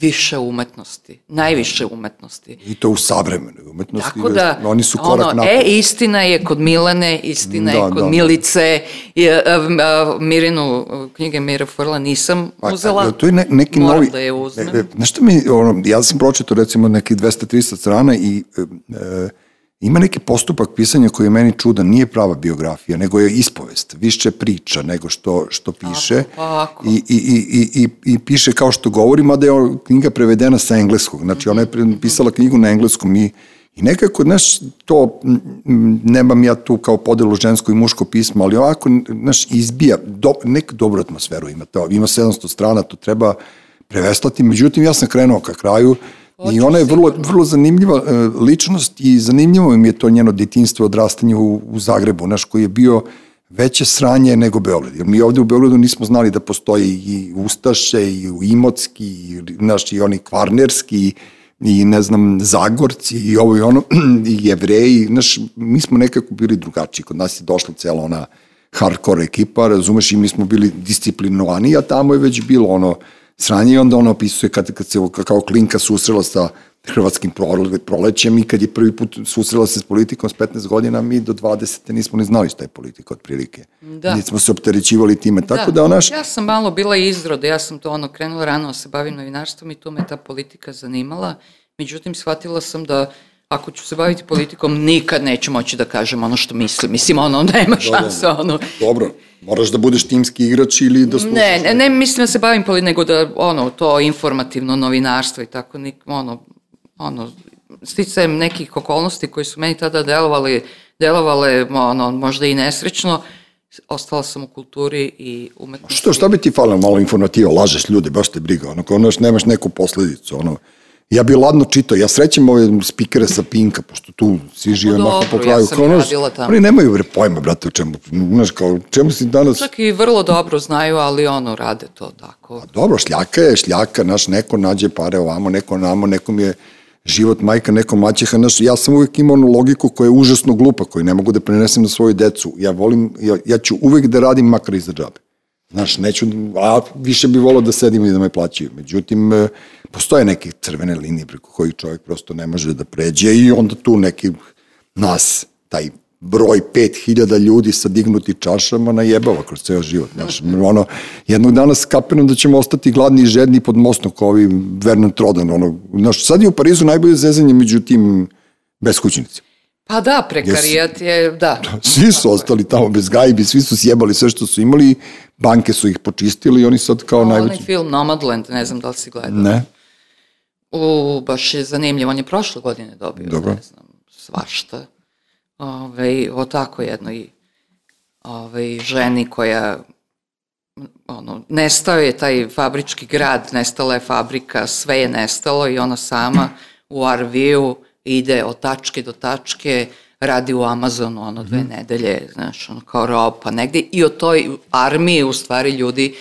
više umetnosti, najviše umetnosti. I to u savremenoj umetnosti. Tako da, oni su korak ono, napred. E, istina je kod Milane, istina da, je kod da. Milice, je, a, a, Mirinu, knjige Mira Furla nisam uzela, a, to je ne, neki moram novi, da je uzmem. Ne, znaš što mi, ono, ja sam pročito recimo nekih 200-300 strana i e, e, Ima neki postupak pisanja koji je meni čudan, nije prava biografija, nego je ispovest, više priča nego što, što piše. Tako, I, i, i, i, I piše kao što govori, mada je knjiga prevedena sa engleskog. Znači, ona je pisala knjigu na engleskom i, i nekako, znaš, to, nemam ja tu kao podelu žensko i muško pismo, ali ovako, znaš, izbija, do, nek dobru atmosferu ima to. Ima 700 strana, to treba prevestati. Međutim, ja sam krenuo ka kraju, I ona je vrlo, vrlo zanimljiva e, ličnost i zanimljivo im je to njeno detinstvo, odrastanje u, u Zagrebu, naš koji je bio veće sranje nego Beograd. Jer mi ovde u Beogradu nismo znali da postoji i Ustaše, i Imotski, i, naš, i oni Kvarnerski, i ne znam, Zagorci, i ovo i ono, i Jevreji, naš, mi smo nekako bili drugačiji. Kod nas je došla cela ona hardcore ekipa, razumeš, i mi smo bili disciplinovani, a tamo je već bilo ono, sranje i onda ona opisuje kad, kad se kao klinka susrela sa hrvatskim prolećem i kad je prvi put susrela se s politikom s 15 godina, mi do 20. nismo ni znali šta je politika otprilike. Da. Nismo se opterećivali time, tako da, da onaš... Ja sam malo bila izroda, ja sam to ono krenula rano da se bavim novinarstvom i tu me ta politika zanimala, međutim shvatila sam da ako ću se baviti politikom, nikad neću moći da kažem ono što mislim. Mislim, ono, nema šanse, ono... Dobro, moraš da budeš timski igrač ili da slušaš... Ne, ne, ne mislim da se bavim politikom, nego da, ono, to informativno novinarstvo i tako, ono, ono, sticajem nekih okolnosti koji su meni tada delovali, delovale, ono, možda i nesrećno, ostala sam u kulturi i umetnosti. Što, šta bi ti falilo malo informativa, lažeš ljude, baš te briga, ono, kao nemaš neku posledicu, ono, Ja bi ladno čitao, ja srećem ove spikere sa Pinka, pošto tu svi žive mako po kraju. Ja sam radila tamo. Oni nemaju bre pojma, brate, o čemu, znaš, kao, čemu si danas... Čak i vrlo dobro znaju, ali ono, rade to tako. A dobro, šljaka je, šljaka, naš, neko nađe pare ovamo, neko namo, nekom je život majka, neko maćeha, naš, ja sam uvek imao onu logiku koja je užasno glupa, koju ne mogu da prenesem na svoju decu. Ja volim, ja, ja ću uvek da radim makar iza džabe. Znaš, neću, a više bi volao da sedim i da me plaćaju. Međutim, e, postoje neke crvene linije preko kojih čovjek prosto ne može da pređe i onda tu neki nas, taj broj 5000 ljudi sa dignuti čašama najebava kroz ceo život. Znaš, ono, jednog dana skapiram da ćemo ostati gladni i žedni pod mostom kao ovi Vernon Trodan. Ono, znaš, sad je u Parizu najbolje zezanje među tim beskućnicima. Pa da, prekarijat je, da. Svi su ostali tamo bez gajbi, svi su sjebali sve što su imali, banke su ih počistili i oni sad kao najveći... Onaj film Nomadland, ne znam da li si gledao. Ne. U, baš je zanimljiv, on je prošle godine dobio, Dobro. ne znam, svašta. Ove, o tako jednoj ove, ženi koja ono, nestao je taj fabrički grad, nestala je fabrika, sve je nestalo i ona sama u RV-u ide od tačke do tačke, radi u Amazonu ono dve mm. nedelje, znaš, ono kao rob, pa negde i o toj armiji u stvari ljudi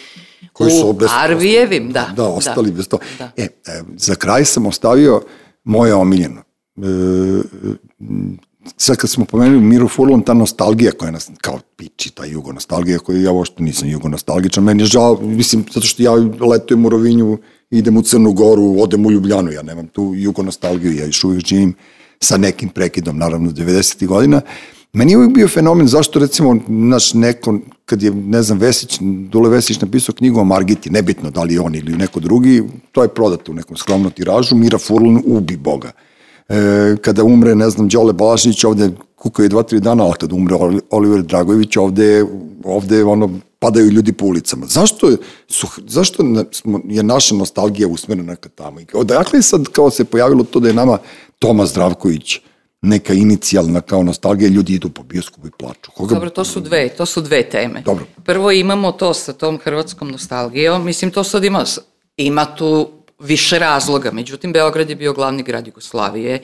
koji su bez Arvijevim, da. Da, ostali da, bez to. Da. E, za kraj sam ostavio moje omiljeno. E, sad kad smo pomenuli Miru Furlon, ta nostalgija koja nas, kao piči, ta jugo nostalgija koju ja uopšte nisam jugo nostalgičan, meni je žao, mislim, zato što ja letujem u Rovinju, idem u Crnu Goru, odem u Ljubljanu, ja nemam tu jugo nostalgiju, ja još uvijek živim sa nekim prekidom, naravno, 90. godina. Meni je uvijek bio fenomen zašto recimo naš neko kad je, ne znam, Vesić, Dule Vesić napisao knjigu o Margiti, nebitno da li on ili neko drugi, to je prodato u nekom skromnom tiražu, Mira Furlan ubi Boga. E, kada umre, ne znam, Đole Balašnić, ovde kukaju dva, tri dana, ali kada umre Oliver Dragović, ovde, ovde ono, padaju ljudi po ulicama. Zašto, su, zašto je naša nostalgija usmerena ka tamo? Odakle sad kao se pojavilo to da je nama Toma Zdravković neka inicijalna kao nostalgija, ljudi idu po bioskopu i plaču. Koga... Dobro, to su dve, to su dve teme. Dobro. Prvo imamo to sa tom hrvatskom nostalgijom, mislim to sad ima, ima tu više razloga, međutim Beograd je bio glavni grad Jugoslavije,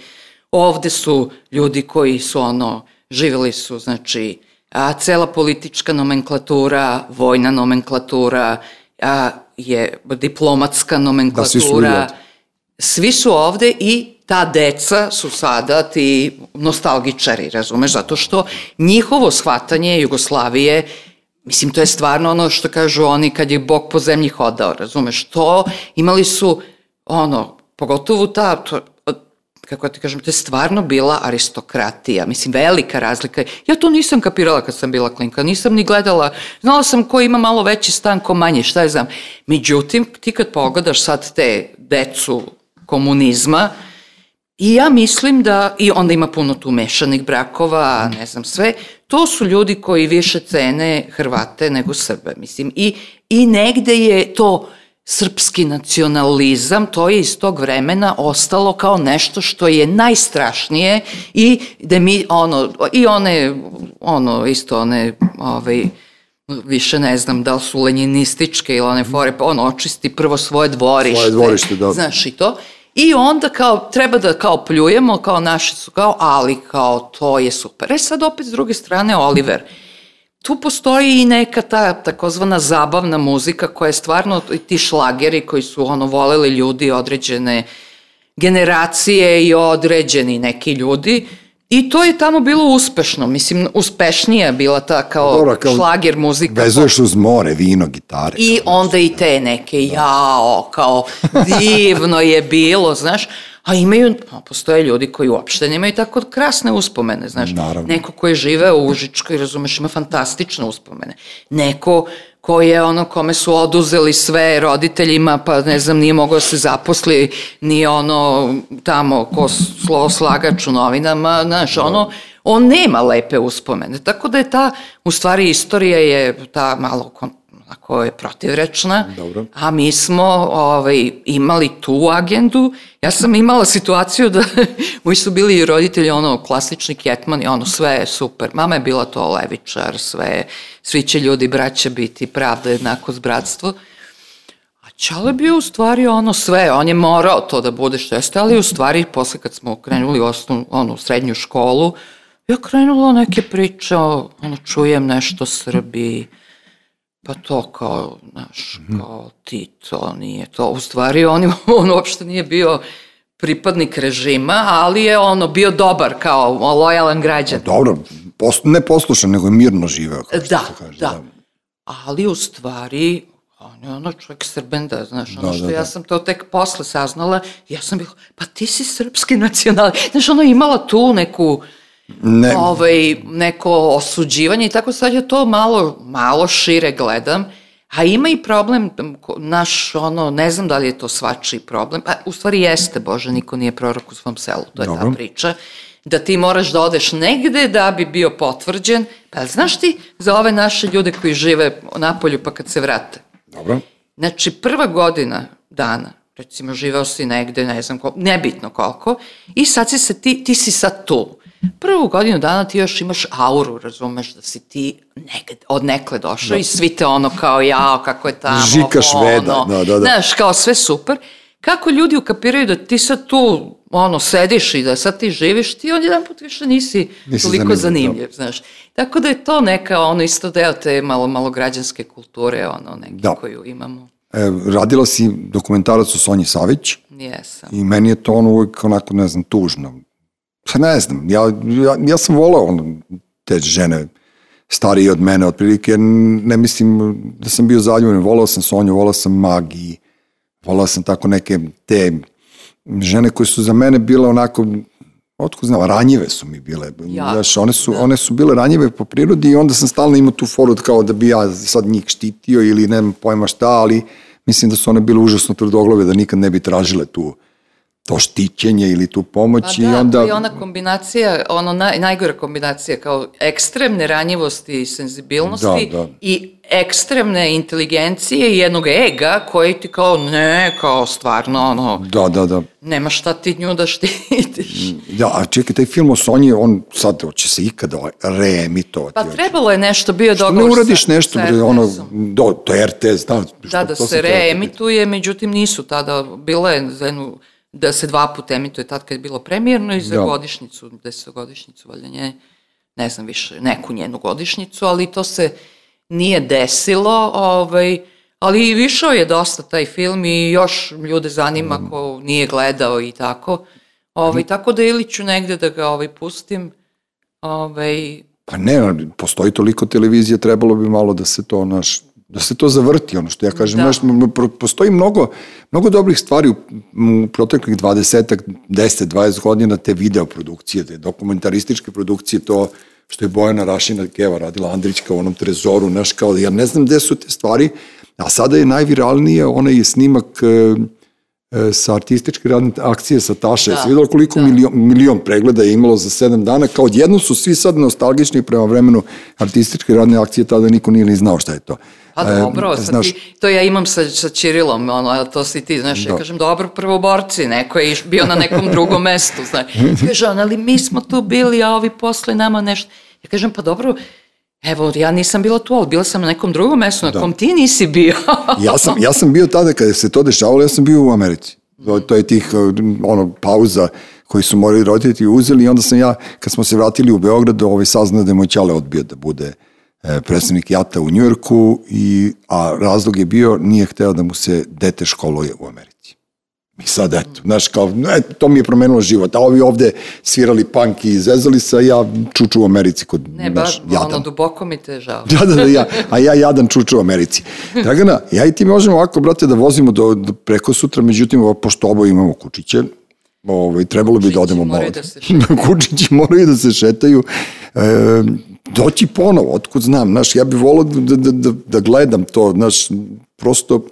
ovde su ljudi koji su ono, živjeli su, znači, a, cela politička nomenklatura, vojna nomenklatura, a, je diplomatska nomenklatura, da, svi, su svi su ovde i ta deca su sada ti nostalgičari, razumeš, zato što njihovo shvatanje Jugoslavije Mislim, to je stvarno ono što kažu oni kad je Bog po zemlji hodao, razumeš, to imali su, ono, pogotovo ta, to, kako ti kažem, to je stvarno bila aristokratija, mislim, velika razlika. Ja to nisam kapirala kad sam bila klinka, nisam ni gledala, znala sam ko ima malo veći stan, ko manji, šta je znam. Međutim, ti kad pogledaš sad te decu komunizma, I ja mislim da, i onda ima puno tu mešanih brakova, ne znam sve, to su ljudi koji više cene Hrvate nego Srbe, mislim. I, i negde je to srpski nacionalizam, to je iz tog vremena ostalo kao nešto što je najstrašnije i da mi, ono, i one, ono, isto one, ovaj, više ne znam da li su lenjinističke ili one fore, pa on očisti prvo svoje dvorište. Svoje dvorište, da. Znaš i to. I onda kao, treba da kao pljujemo, kao naši su kao, ali kao to je super. E sad opet s druge strane Oliver. Tu postoji i neka ta takozvana zabavna muzika koja je stvarno, ti šlageri koji su ono voleli ljudi određene generacije i određeni neki ljudi, I to je tamo bilo uspešno, mislim, uspešnija bila ta kao, Dobro, kao šlager muzika. Vezuješ uz more, vino, gitare. I onda i te neke, da. jao, kao divno je bilo, znaš. A imaju, postoje ljudi koji uopšte nemaju tako krasne uspomene, znaš. Naravno. Neko ko je živeo u Užičkoj, razumeš, ima fantastične uspomene. Neko ko je ono kome su oduzeli sve roditeljima, pa ne znam, nije mogao da se zaposli, ni ono tamo ko slo slagač u novinama, znaš, ono, on nema lepe uspomene. Tako da je ta, u stvari, istorija je ta malo ako je protivrečna, Dobro. a mi smo ovaj, imali tu agendu. Ja sam imala situaciju da moji su bili roditelji ono klasični ketmani, ono sve je super. Mama je bila to levičar, sve, svi će ljudi braća biti, pravda, jednakost, bratstvo. A Čale bio u stvari ono sve, on je morao to da bude što jeste, ali u stvari posle kad smo krenuli u osnovnu, ono, srednju školu, ja krenula neke priče, ono, čujem nešto o Srbiji, Pa to kao, znaš, mhm. kao Tito, nije to. U stvari on, on uopšte nije bio pripadnik režima, ali je ono bio dobar kao lojalan građan. Dobro, pos, ne poslušan, nego je mirno živeo. Kao da, kaže, da, da. Ali u stvari, on je ono čovjek srbenda, znaš, ono da, što da, ja da. sam to tek posle saznala, ja sam bila, pa ti si srpski nacional, znaš, ono imala tu neku, ne. ovaj, neko osuđivanje i tako sad ja to malo, malo šire gledam, a ima i problem, naš, ono, ne znam da li je to svačiji problem, a u stvari jeste, Bože, niko nije prorok u svom selu, to je Dobro. ta priča, da ti moraš da odeš negde da bi bio potvrđen, pa znaš ti za ove naše ljude koji žive na polju pa kad se vrate? Dobro. Znači, prva godina dana, recimo živeo si negde, ne znam koliko, nebitno koliko, i sad si se ti, ti si sad tu. Prvu godinu dana ti još imaš auru, razumeš, da si ti negde, od nekle došao da. i svi te ono kao jao, kako je tamo, Žika šveda, ono, da, da, da. Znaš, kao sve super. Kako ljudi ukapiraju da ti sad tu ono, sediš i da sad ti živiš, ti on jedan put više nisi, nisi toliko zanimljiv, zanimljiv znaš. Tako da je to neka, ono, isto deo te malo, malo građanske kulture, ono, neke da. koju imamo. E, radila si dokumentarac o Sonji Savić. Jesam. I meni je to ono uvijek onako, ne znam, tužno. Pa ne znam, ja, ja, ja sam volao ono, te žene starije od mene otprilike, jer ne mislim da sam bio zaljubljen, volao sam Sonju, volao sam Magi, volao sam tako neke te žene koje su za mene bile onako otko znam, ranjive su mi bile. Ja, Znaš, one su, da. one su bile ranjive po prirodi i onda sam stalno imao tu foru kao da bi ja sad njih štitio ili nemam pojma šta, ali mislim da su one bile užasno tvrdoglave da nikad ne bi tražile tu to štićenje ili tu pomoć Pa i da, onda... to je ona kombinacija, ono naj, najgora kombinacija kao ekstremne ranjivosti i senzibilnosti Da, da. i ekstremne inteligencije i jednog ega koji ti kao ne, kao stvarno ono, Da, da, da. nema šta ti nju da štitiš. Da, a čekaj, taj film o Sonji, on sad hoće se ikada reemitovati. Pa trebalo je nešto, bio je Što dogovor ne uradiš sa, nešto, sa ono, do, to je RTS, da. što- Da, da se da reemituje, međutim nisu tada, bilo je za jednu, da se dva puta emituje tad kad je bilo premijerno i za Da. godišnicu, desetogodišnicu, valjda nje, ne znam više, neku njenu godišnicu, ali to se nije desilo, ovaj, ali išao je dosta taj film i još ljude zanima Mm. ko nije gledao i tako. Ovaj, tako da ili ću negde da ga ovaj, pustim, ovaj, Pa ne, postoji toliko televizije, trebalo bi malo da se to, naš, da se to zavrti, ono što ja kažem, Da. znaš, postoji mnogo, mnogo dobrih stvari u, u proteklih 20 10, 20 godina te videoprodukcije, te dokumentarističke produkcije, to što je Bojana Rašina Keva radila Andrićka u onom trezoru, znaš, kao ja ne znam gde su te stvari, a sada je najviralnije onaj snimak e, e, sa artističke radne akcije sa Taše. Da, Jesi videla koliko da. milion, milion pregleda je imalo za sedam dana, kao odjednom su svi sad nostalgični prema vremenu artističke radne akcije, tada niko nije ni znao šta je to. Pa E, dobro, sad znaš, ti, to ja imam sa, sa Čirilom, ono, a to si ti, znaš, ja Da. kažem, dobro, prvoborci, neko je bio na nekom drugom mestu, znaš. Kaže on, ali mi smo tu bili, a ovi posle nama nešto. Ja kažem, pa dobro, evo, ja nisam bila tu, ali bila sam na nekom drugom mestu, na kom ti nisi bio. ja, sam, ja sam bio tada kada se to dešavalo, ja sam bio u Americi. To, to je tih uh, ono, pauza koji su morali roditelji uzeli i onda sam ja, kad smo se vratili u Beograd, ovaj, saznao da je moj čale odbio da bude e, predstavnik JATA u Njujorku, i, a razlog je bio, nije hteo da mu se dete školuje u Americi. I sad, eto, znaš, kao, e, to mi je promenilo život, a ovi ovde svirali punk i zezali se, a ja čuču u Americi kod, ne, baš, znaš, jadan. ono, duboko mi te žao. Da, da, da, ja, a ja jadan čuču u Americi. Dragana, ja i ti možemo ovako, brate, da vozimo do, do preko sutra, međutim, ovo, pošto oboje imamo kučiće, ovaj, trebalo bi da odemo malo. da. Kučići moraju da se šetaju. E, doći ponovo, otkud znam, znaš, ja bih volao da, da, da, da gledam to, znaš, prosto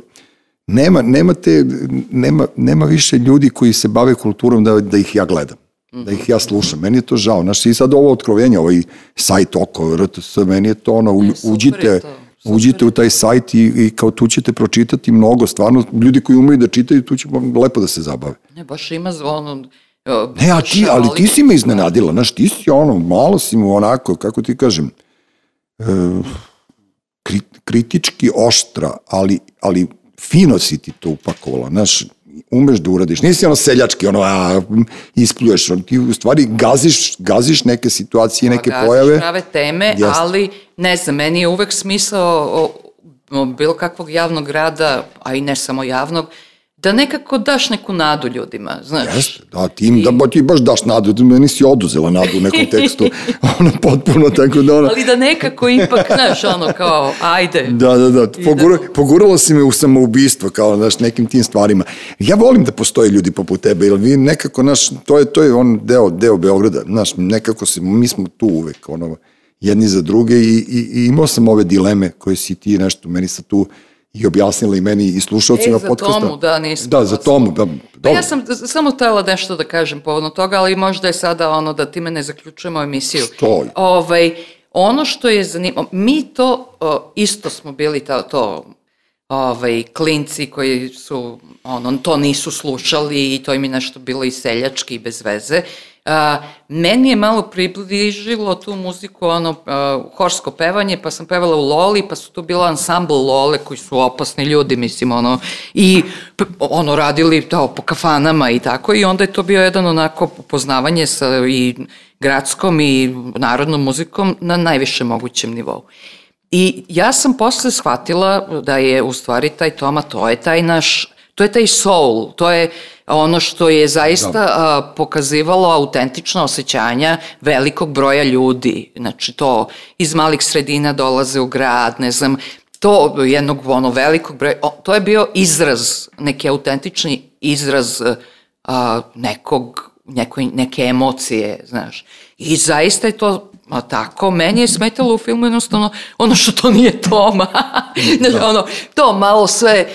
nema, nema, te, nema, nema više ljudi koji se bave kulturom da, da ih ja gledam da ih ja slušam. Meni je to žao. Znaš, i sad ovo otkrovenje, ovaj sajt oko RTS, meni je to ono, u- E, uđite, uđite u taj sajt i, i kao tu ćete pročitati mnogo, stvarno, ljudi koji umeju da čitaju, tu će lepo da se zabave. Ne, baš ima ono... Ne, a ti, ali ti si me iznenadila, znaš, ti si ono, malo si mu onako, kako ti kažem, e, kri, kritički oštra, ali, ali fino si ti to upakovala, znaš, umeš da uradiš, nisi ono seljački, ono, a, ispljuješ, on, ti u stvari gaziš, gaziš neke situacije, neke gaziš pojave. prave teme, Jeste. ali ne znam, meni je uvek smisao o, o, bilo kakvog javnog rada, a i ne samo javnog, da nekako daš neku nadu ljudima, znaš. Jeste, da, ti, im, da, ba, ti baš daš nadu, meni si oduzela nadu u nekom tekstu, ono, potpuno, tako da, ono, Ali da nekako ipak, znaš, ono kao, ajde. Da, da, da. Pogura, da- poguralo si me u samoubistvo, kao, znaš, nekim tim stvarima. Ja volim da postoje ljudi poput tebe, jer vi nekako, znaš, to je, to je on deo, deo Beograda, znaš, nekako se, mi smo tu uvek, ono, jedni za druge i, i, i imao sam ove dileme koje si ti nešto, meni sa tu i objasnila i meni i slušalcima E, podcasta. Tomu, da, nisam. Da, za Tomu, da. Pa ja sam samo htela nešto da kažem povodno toga, ali možda je sada ono da time ne zaključujemo emisiju. Što? Ovaj, ono što je zanimljivo, mi to o, isto smo bili ta, to ovaj, klinci koji su ono, to nisu slušali i to im je nešto bilo i seljački i bez veze. A, meni je malo približilo tu muziku, ono, a, horsko pevanje, pa sam pevala u Loli, pa su tu bila ansambl Lole, koji su opasni ljudi, mislim, ono, i ono, radili to po kafanama i tako, i onda je to bio jedan onako upoznavanje sa i gradskom i narodnom muzikom na najvišem mogućem nivou. I ja sam posle shvatila da je u stvari taj Toma, to je taj naš, to je taj soul, to je ono što je zaista a, pokazivalo autentična osjećanja velikog broja ljudi. Znači to iz malih sredina dolaze u grad, ne znam, to jednog ono velikog broja, o, to je bio izraz, neki autentični izraz a, nekog nekoj, neke emocije, znaš. I zaista je to a tako, meni je smetalo u filmu jednostavno ono što to nije Toma. znaš, da. ono, to malo sve,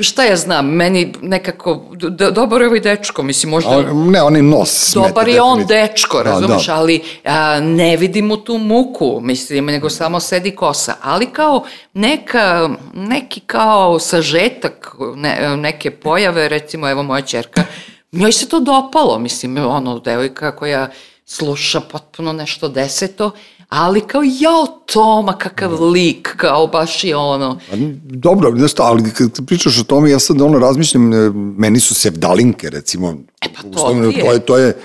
šta ja znam, meni nekako, dobar je ovaj dečko, mislim, možda... A, ne, on je nos. Dobar je on dečko, da, da. ali a, ne vidimo tu muku, mislim, nego samo sedi kosa. Ali kao neka, neki kao sažetak ne, neke pojave, recimo, evo moja čerka, njoj se to dopalo, mislim, ono, devojka koja sluša potpuno nešto deseto, ali kao jao Toma, kakav lik, kao baš je ono. Dobro, znaš šta, ali kad pričaš o tome, ja sad ono razmišljam, e, meni su sevdalinke, recimo. E pa to uslovno, ti je. To je, to je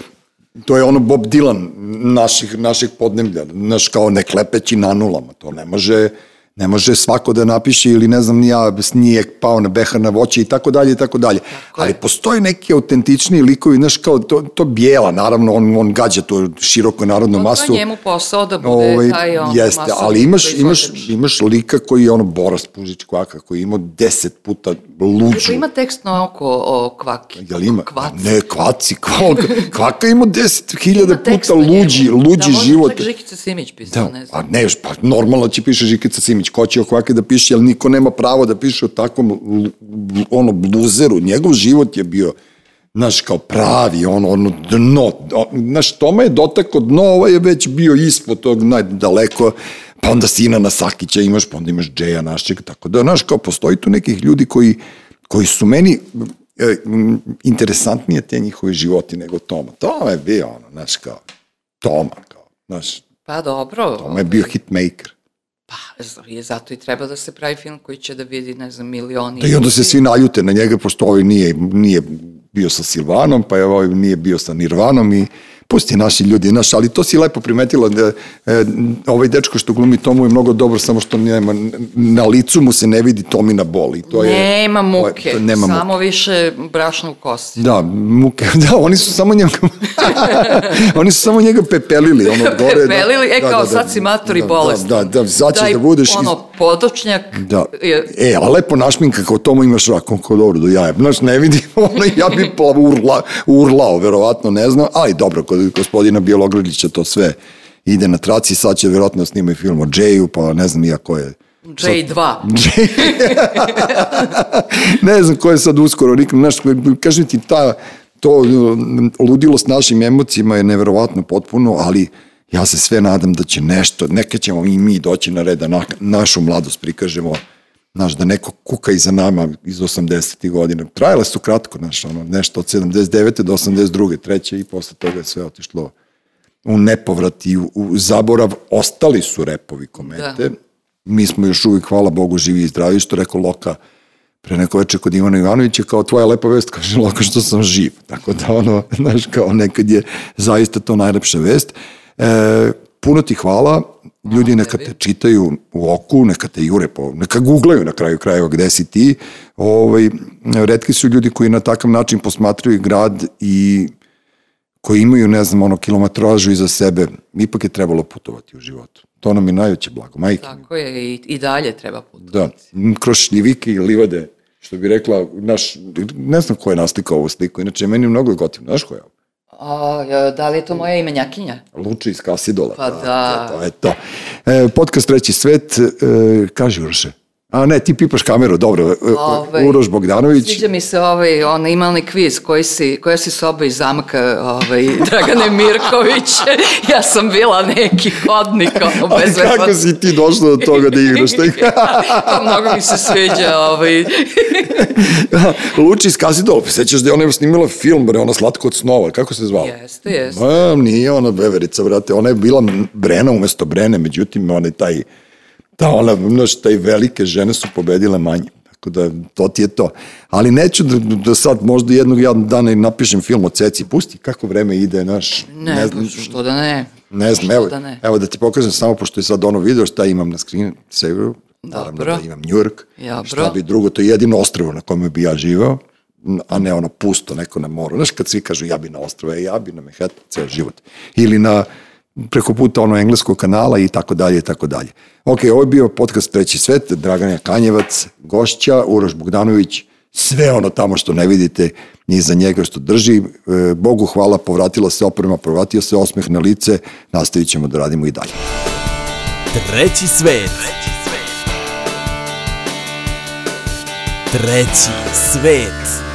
to je ono Bob Dylan naših, naših podnemlja, znaš, kao ne klepeći na nulama, to ne može, ne može svako da napiše ili ne znam nija snijeg pao na behar na voće i tako dalje i tako dalje. Ali postoje neki autentični likovi, znaš kao to, to bijela, naravno on, on gađa to široko narodnu to masu. To je njemu posao da bude ovaj, taj on Jeste, ali imaš, imaš, imaš lika koji je ono Boras Pužić Kvaka, koji ima deset puta luđu. Kako ima tekst na oko o kvaki? Jel ima? Kvaci. Ne, kvaci, kvaka, kvaka ima deset hiljada puta luđi, luđi da, život. Da, možda Žikica Simić pisao, da, ne znam. Pa ne, pa normalno će piše Žikica Simić, ko će o kvake da piše, ali niko nema pravo da piše o takvom ono bluzeru. Njegov život je bio znaš, kao pravi, ono, ono, dno, znaš, Toma je dotako dno, ovaj je već bio ispod tog najdaleko, pa onda Sina na Sakića imaš, pa onda imaš Džeja našeg, tako da, znaš, kao postoji tu nekih ljudi koji, koji su meni e, interesantnije te njihove životi nego Toma. Toma je bio ono, znaš, kao, Toma, kao, znaš. Pa dobro. Toma je bio hitmaker. Pa, je zato i treba da se pravi film koji će da vidi, ne znam, milioni. Da i onda se svi naljute na njega, pošto ovaj nije, nije bio sa Silvanom, pa je ovaj nije bio sa Nirvanom i pusti naši ljudi, naš, ali to si lepo primetila da e, ovaj dečko što glumi Tomu je mnogo dobro, samo što nema, na licu mu se ne vidi Tomina bol i to je... Nema muke, to, nema samo muke. više brašna u kosti. Da, muke, da, oni su samo njega, oni su samo njega pepelili, ono gore. Da. pepelili, da, e kao da, da, sad si mator i da, bolest. Da, da, da, sad ćeš da budeš... ono, podočnjak. Da, e, ali lepo našminka, kao Tomu imaš rakon, kao dobro do jaja, znaš, ne vidi, ono, ja bi urla, urlao, verovatno, ne znam, ali dobro, kod gospodina Bjelogradića to sve ide na traci, sad će verovatno snimaju film o Jayu, pa ne znam ja ko je. J2. ne znam ko je sad uskoro, nikam, znaš, kažem ti, ta, to ludilo s našim emocijama je neverovatno potpuno, ali ja se sve nadam da će nešto, neka ćemo i mi doći na red da na, našu mladost prikažemo znaš, da neko kuka iza nama iz 80. godina. Trajale su kratko, znaš, ono, nešto od 79. do 82. treće i posle toga je sve otišlo u nepovrat i u, u zaborav. Ostali su repovi komete. Da. Mi smo još uvijek, hvala Bogu, živi i zdravi, što rekao Loka pre neko veče kod Ivana Ivanovića, kao tvoja lepa vest, kaže Loka što sam živ. Tako da ono, znaš, kao nekad je zaista to najlepša vest. E, puno ti hvala, ljudi neka te čitaju u oku, neka te jure po, neka googlaju na kraju krajeva gde si ti. Ovaj, redki su ljudi koji na takav način posmatraju grad i koji imaju, ne znam, ono, kilometražu iza sebe, ipak je trebalo putovati u životu. To nam je najveće blago, majke. Tako je, i, i dalje treba putovati. Da, kroz šljivike i livade, što bi rekla, naš, ne znam ko je naslikao ovu sliku, inače meni je mnogo gotivno, znaš ko je ovo? A, da li je to moja imenjakinja? Luči iz Kasidola. Pa da. da. To je to. E, podcast Treći svet, e, kaži Uroše. A ne, ti pipaš kameru, dobro. Ove, ovaj, Uroš Bogdanović. Sviđa mi se ovaj, on imalni kviz, koji si, koja si soba iz zamka ovaj, Dragane Mirković. ja sam bila neki hodnik. Ono, bez Ali kako si ti došla do toga da igraš? to mnogo mi se sviđa. Ovaj. Luči iz Kasidol, sećaš da je ona snimila film, bre, ona Slatko od snova, kako se zvala? Jeste, jeste. Ma, nije ona beverica, brate, ona je bila Brena umesto Brene, međutim, ona je taj Da, ona, znaš, taj velike žene su pobedile manje. Tako da, to ti je to. Ali neću da, da sad možda jednog ja dana i napišem film o Ceci. Pusti kako vreme ide, znaš. Ne, ne znam, što da ne. Ne znam, evo da, ne. evo da ti pokažem samo, pošto je sad ono video šta imam na screen saveru. Naravno da imam New York. Dobro. Šta bi drugo, to je jedino ostrovo na kome bi ja živao a ne ono pusto neko na moru. Znaš, kad svi kažu ja bi na ostrove, ja bi na Manhattan, ceo život. Ili na preko puta ono engleskog kanala i tako dalje i tako dalje. Ok, ovo je bio podcast Treći svet, Draganja Kanjevac, gošća, Uroš Bogdanović, sve ono tamo što ne vidite ni za njega što drži. E, Bogu hvala, povratila se oprema, povratio se osmeh na lice, nastavit ćemo da radimo i dalje. Treći svet. Treći svet.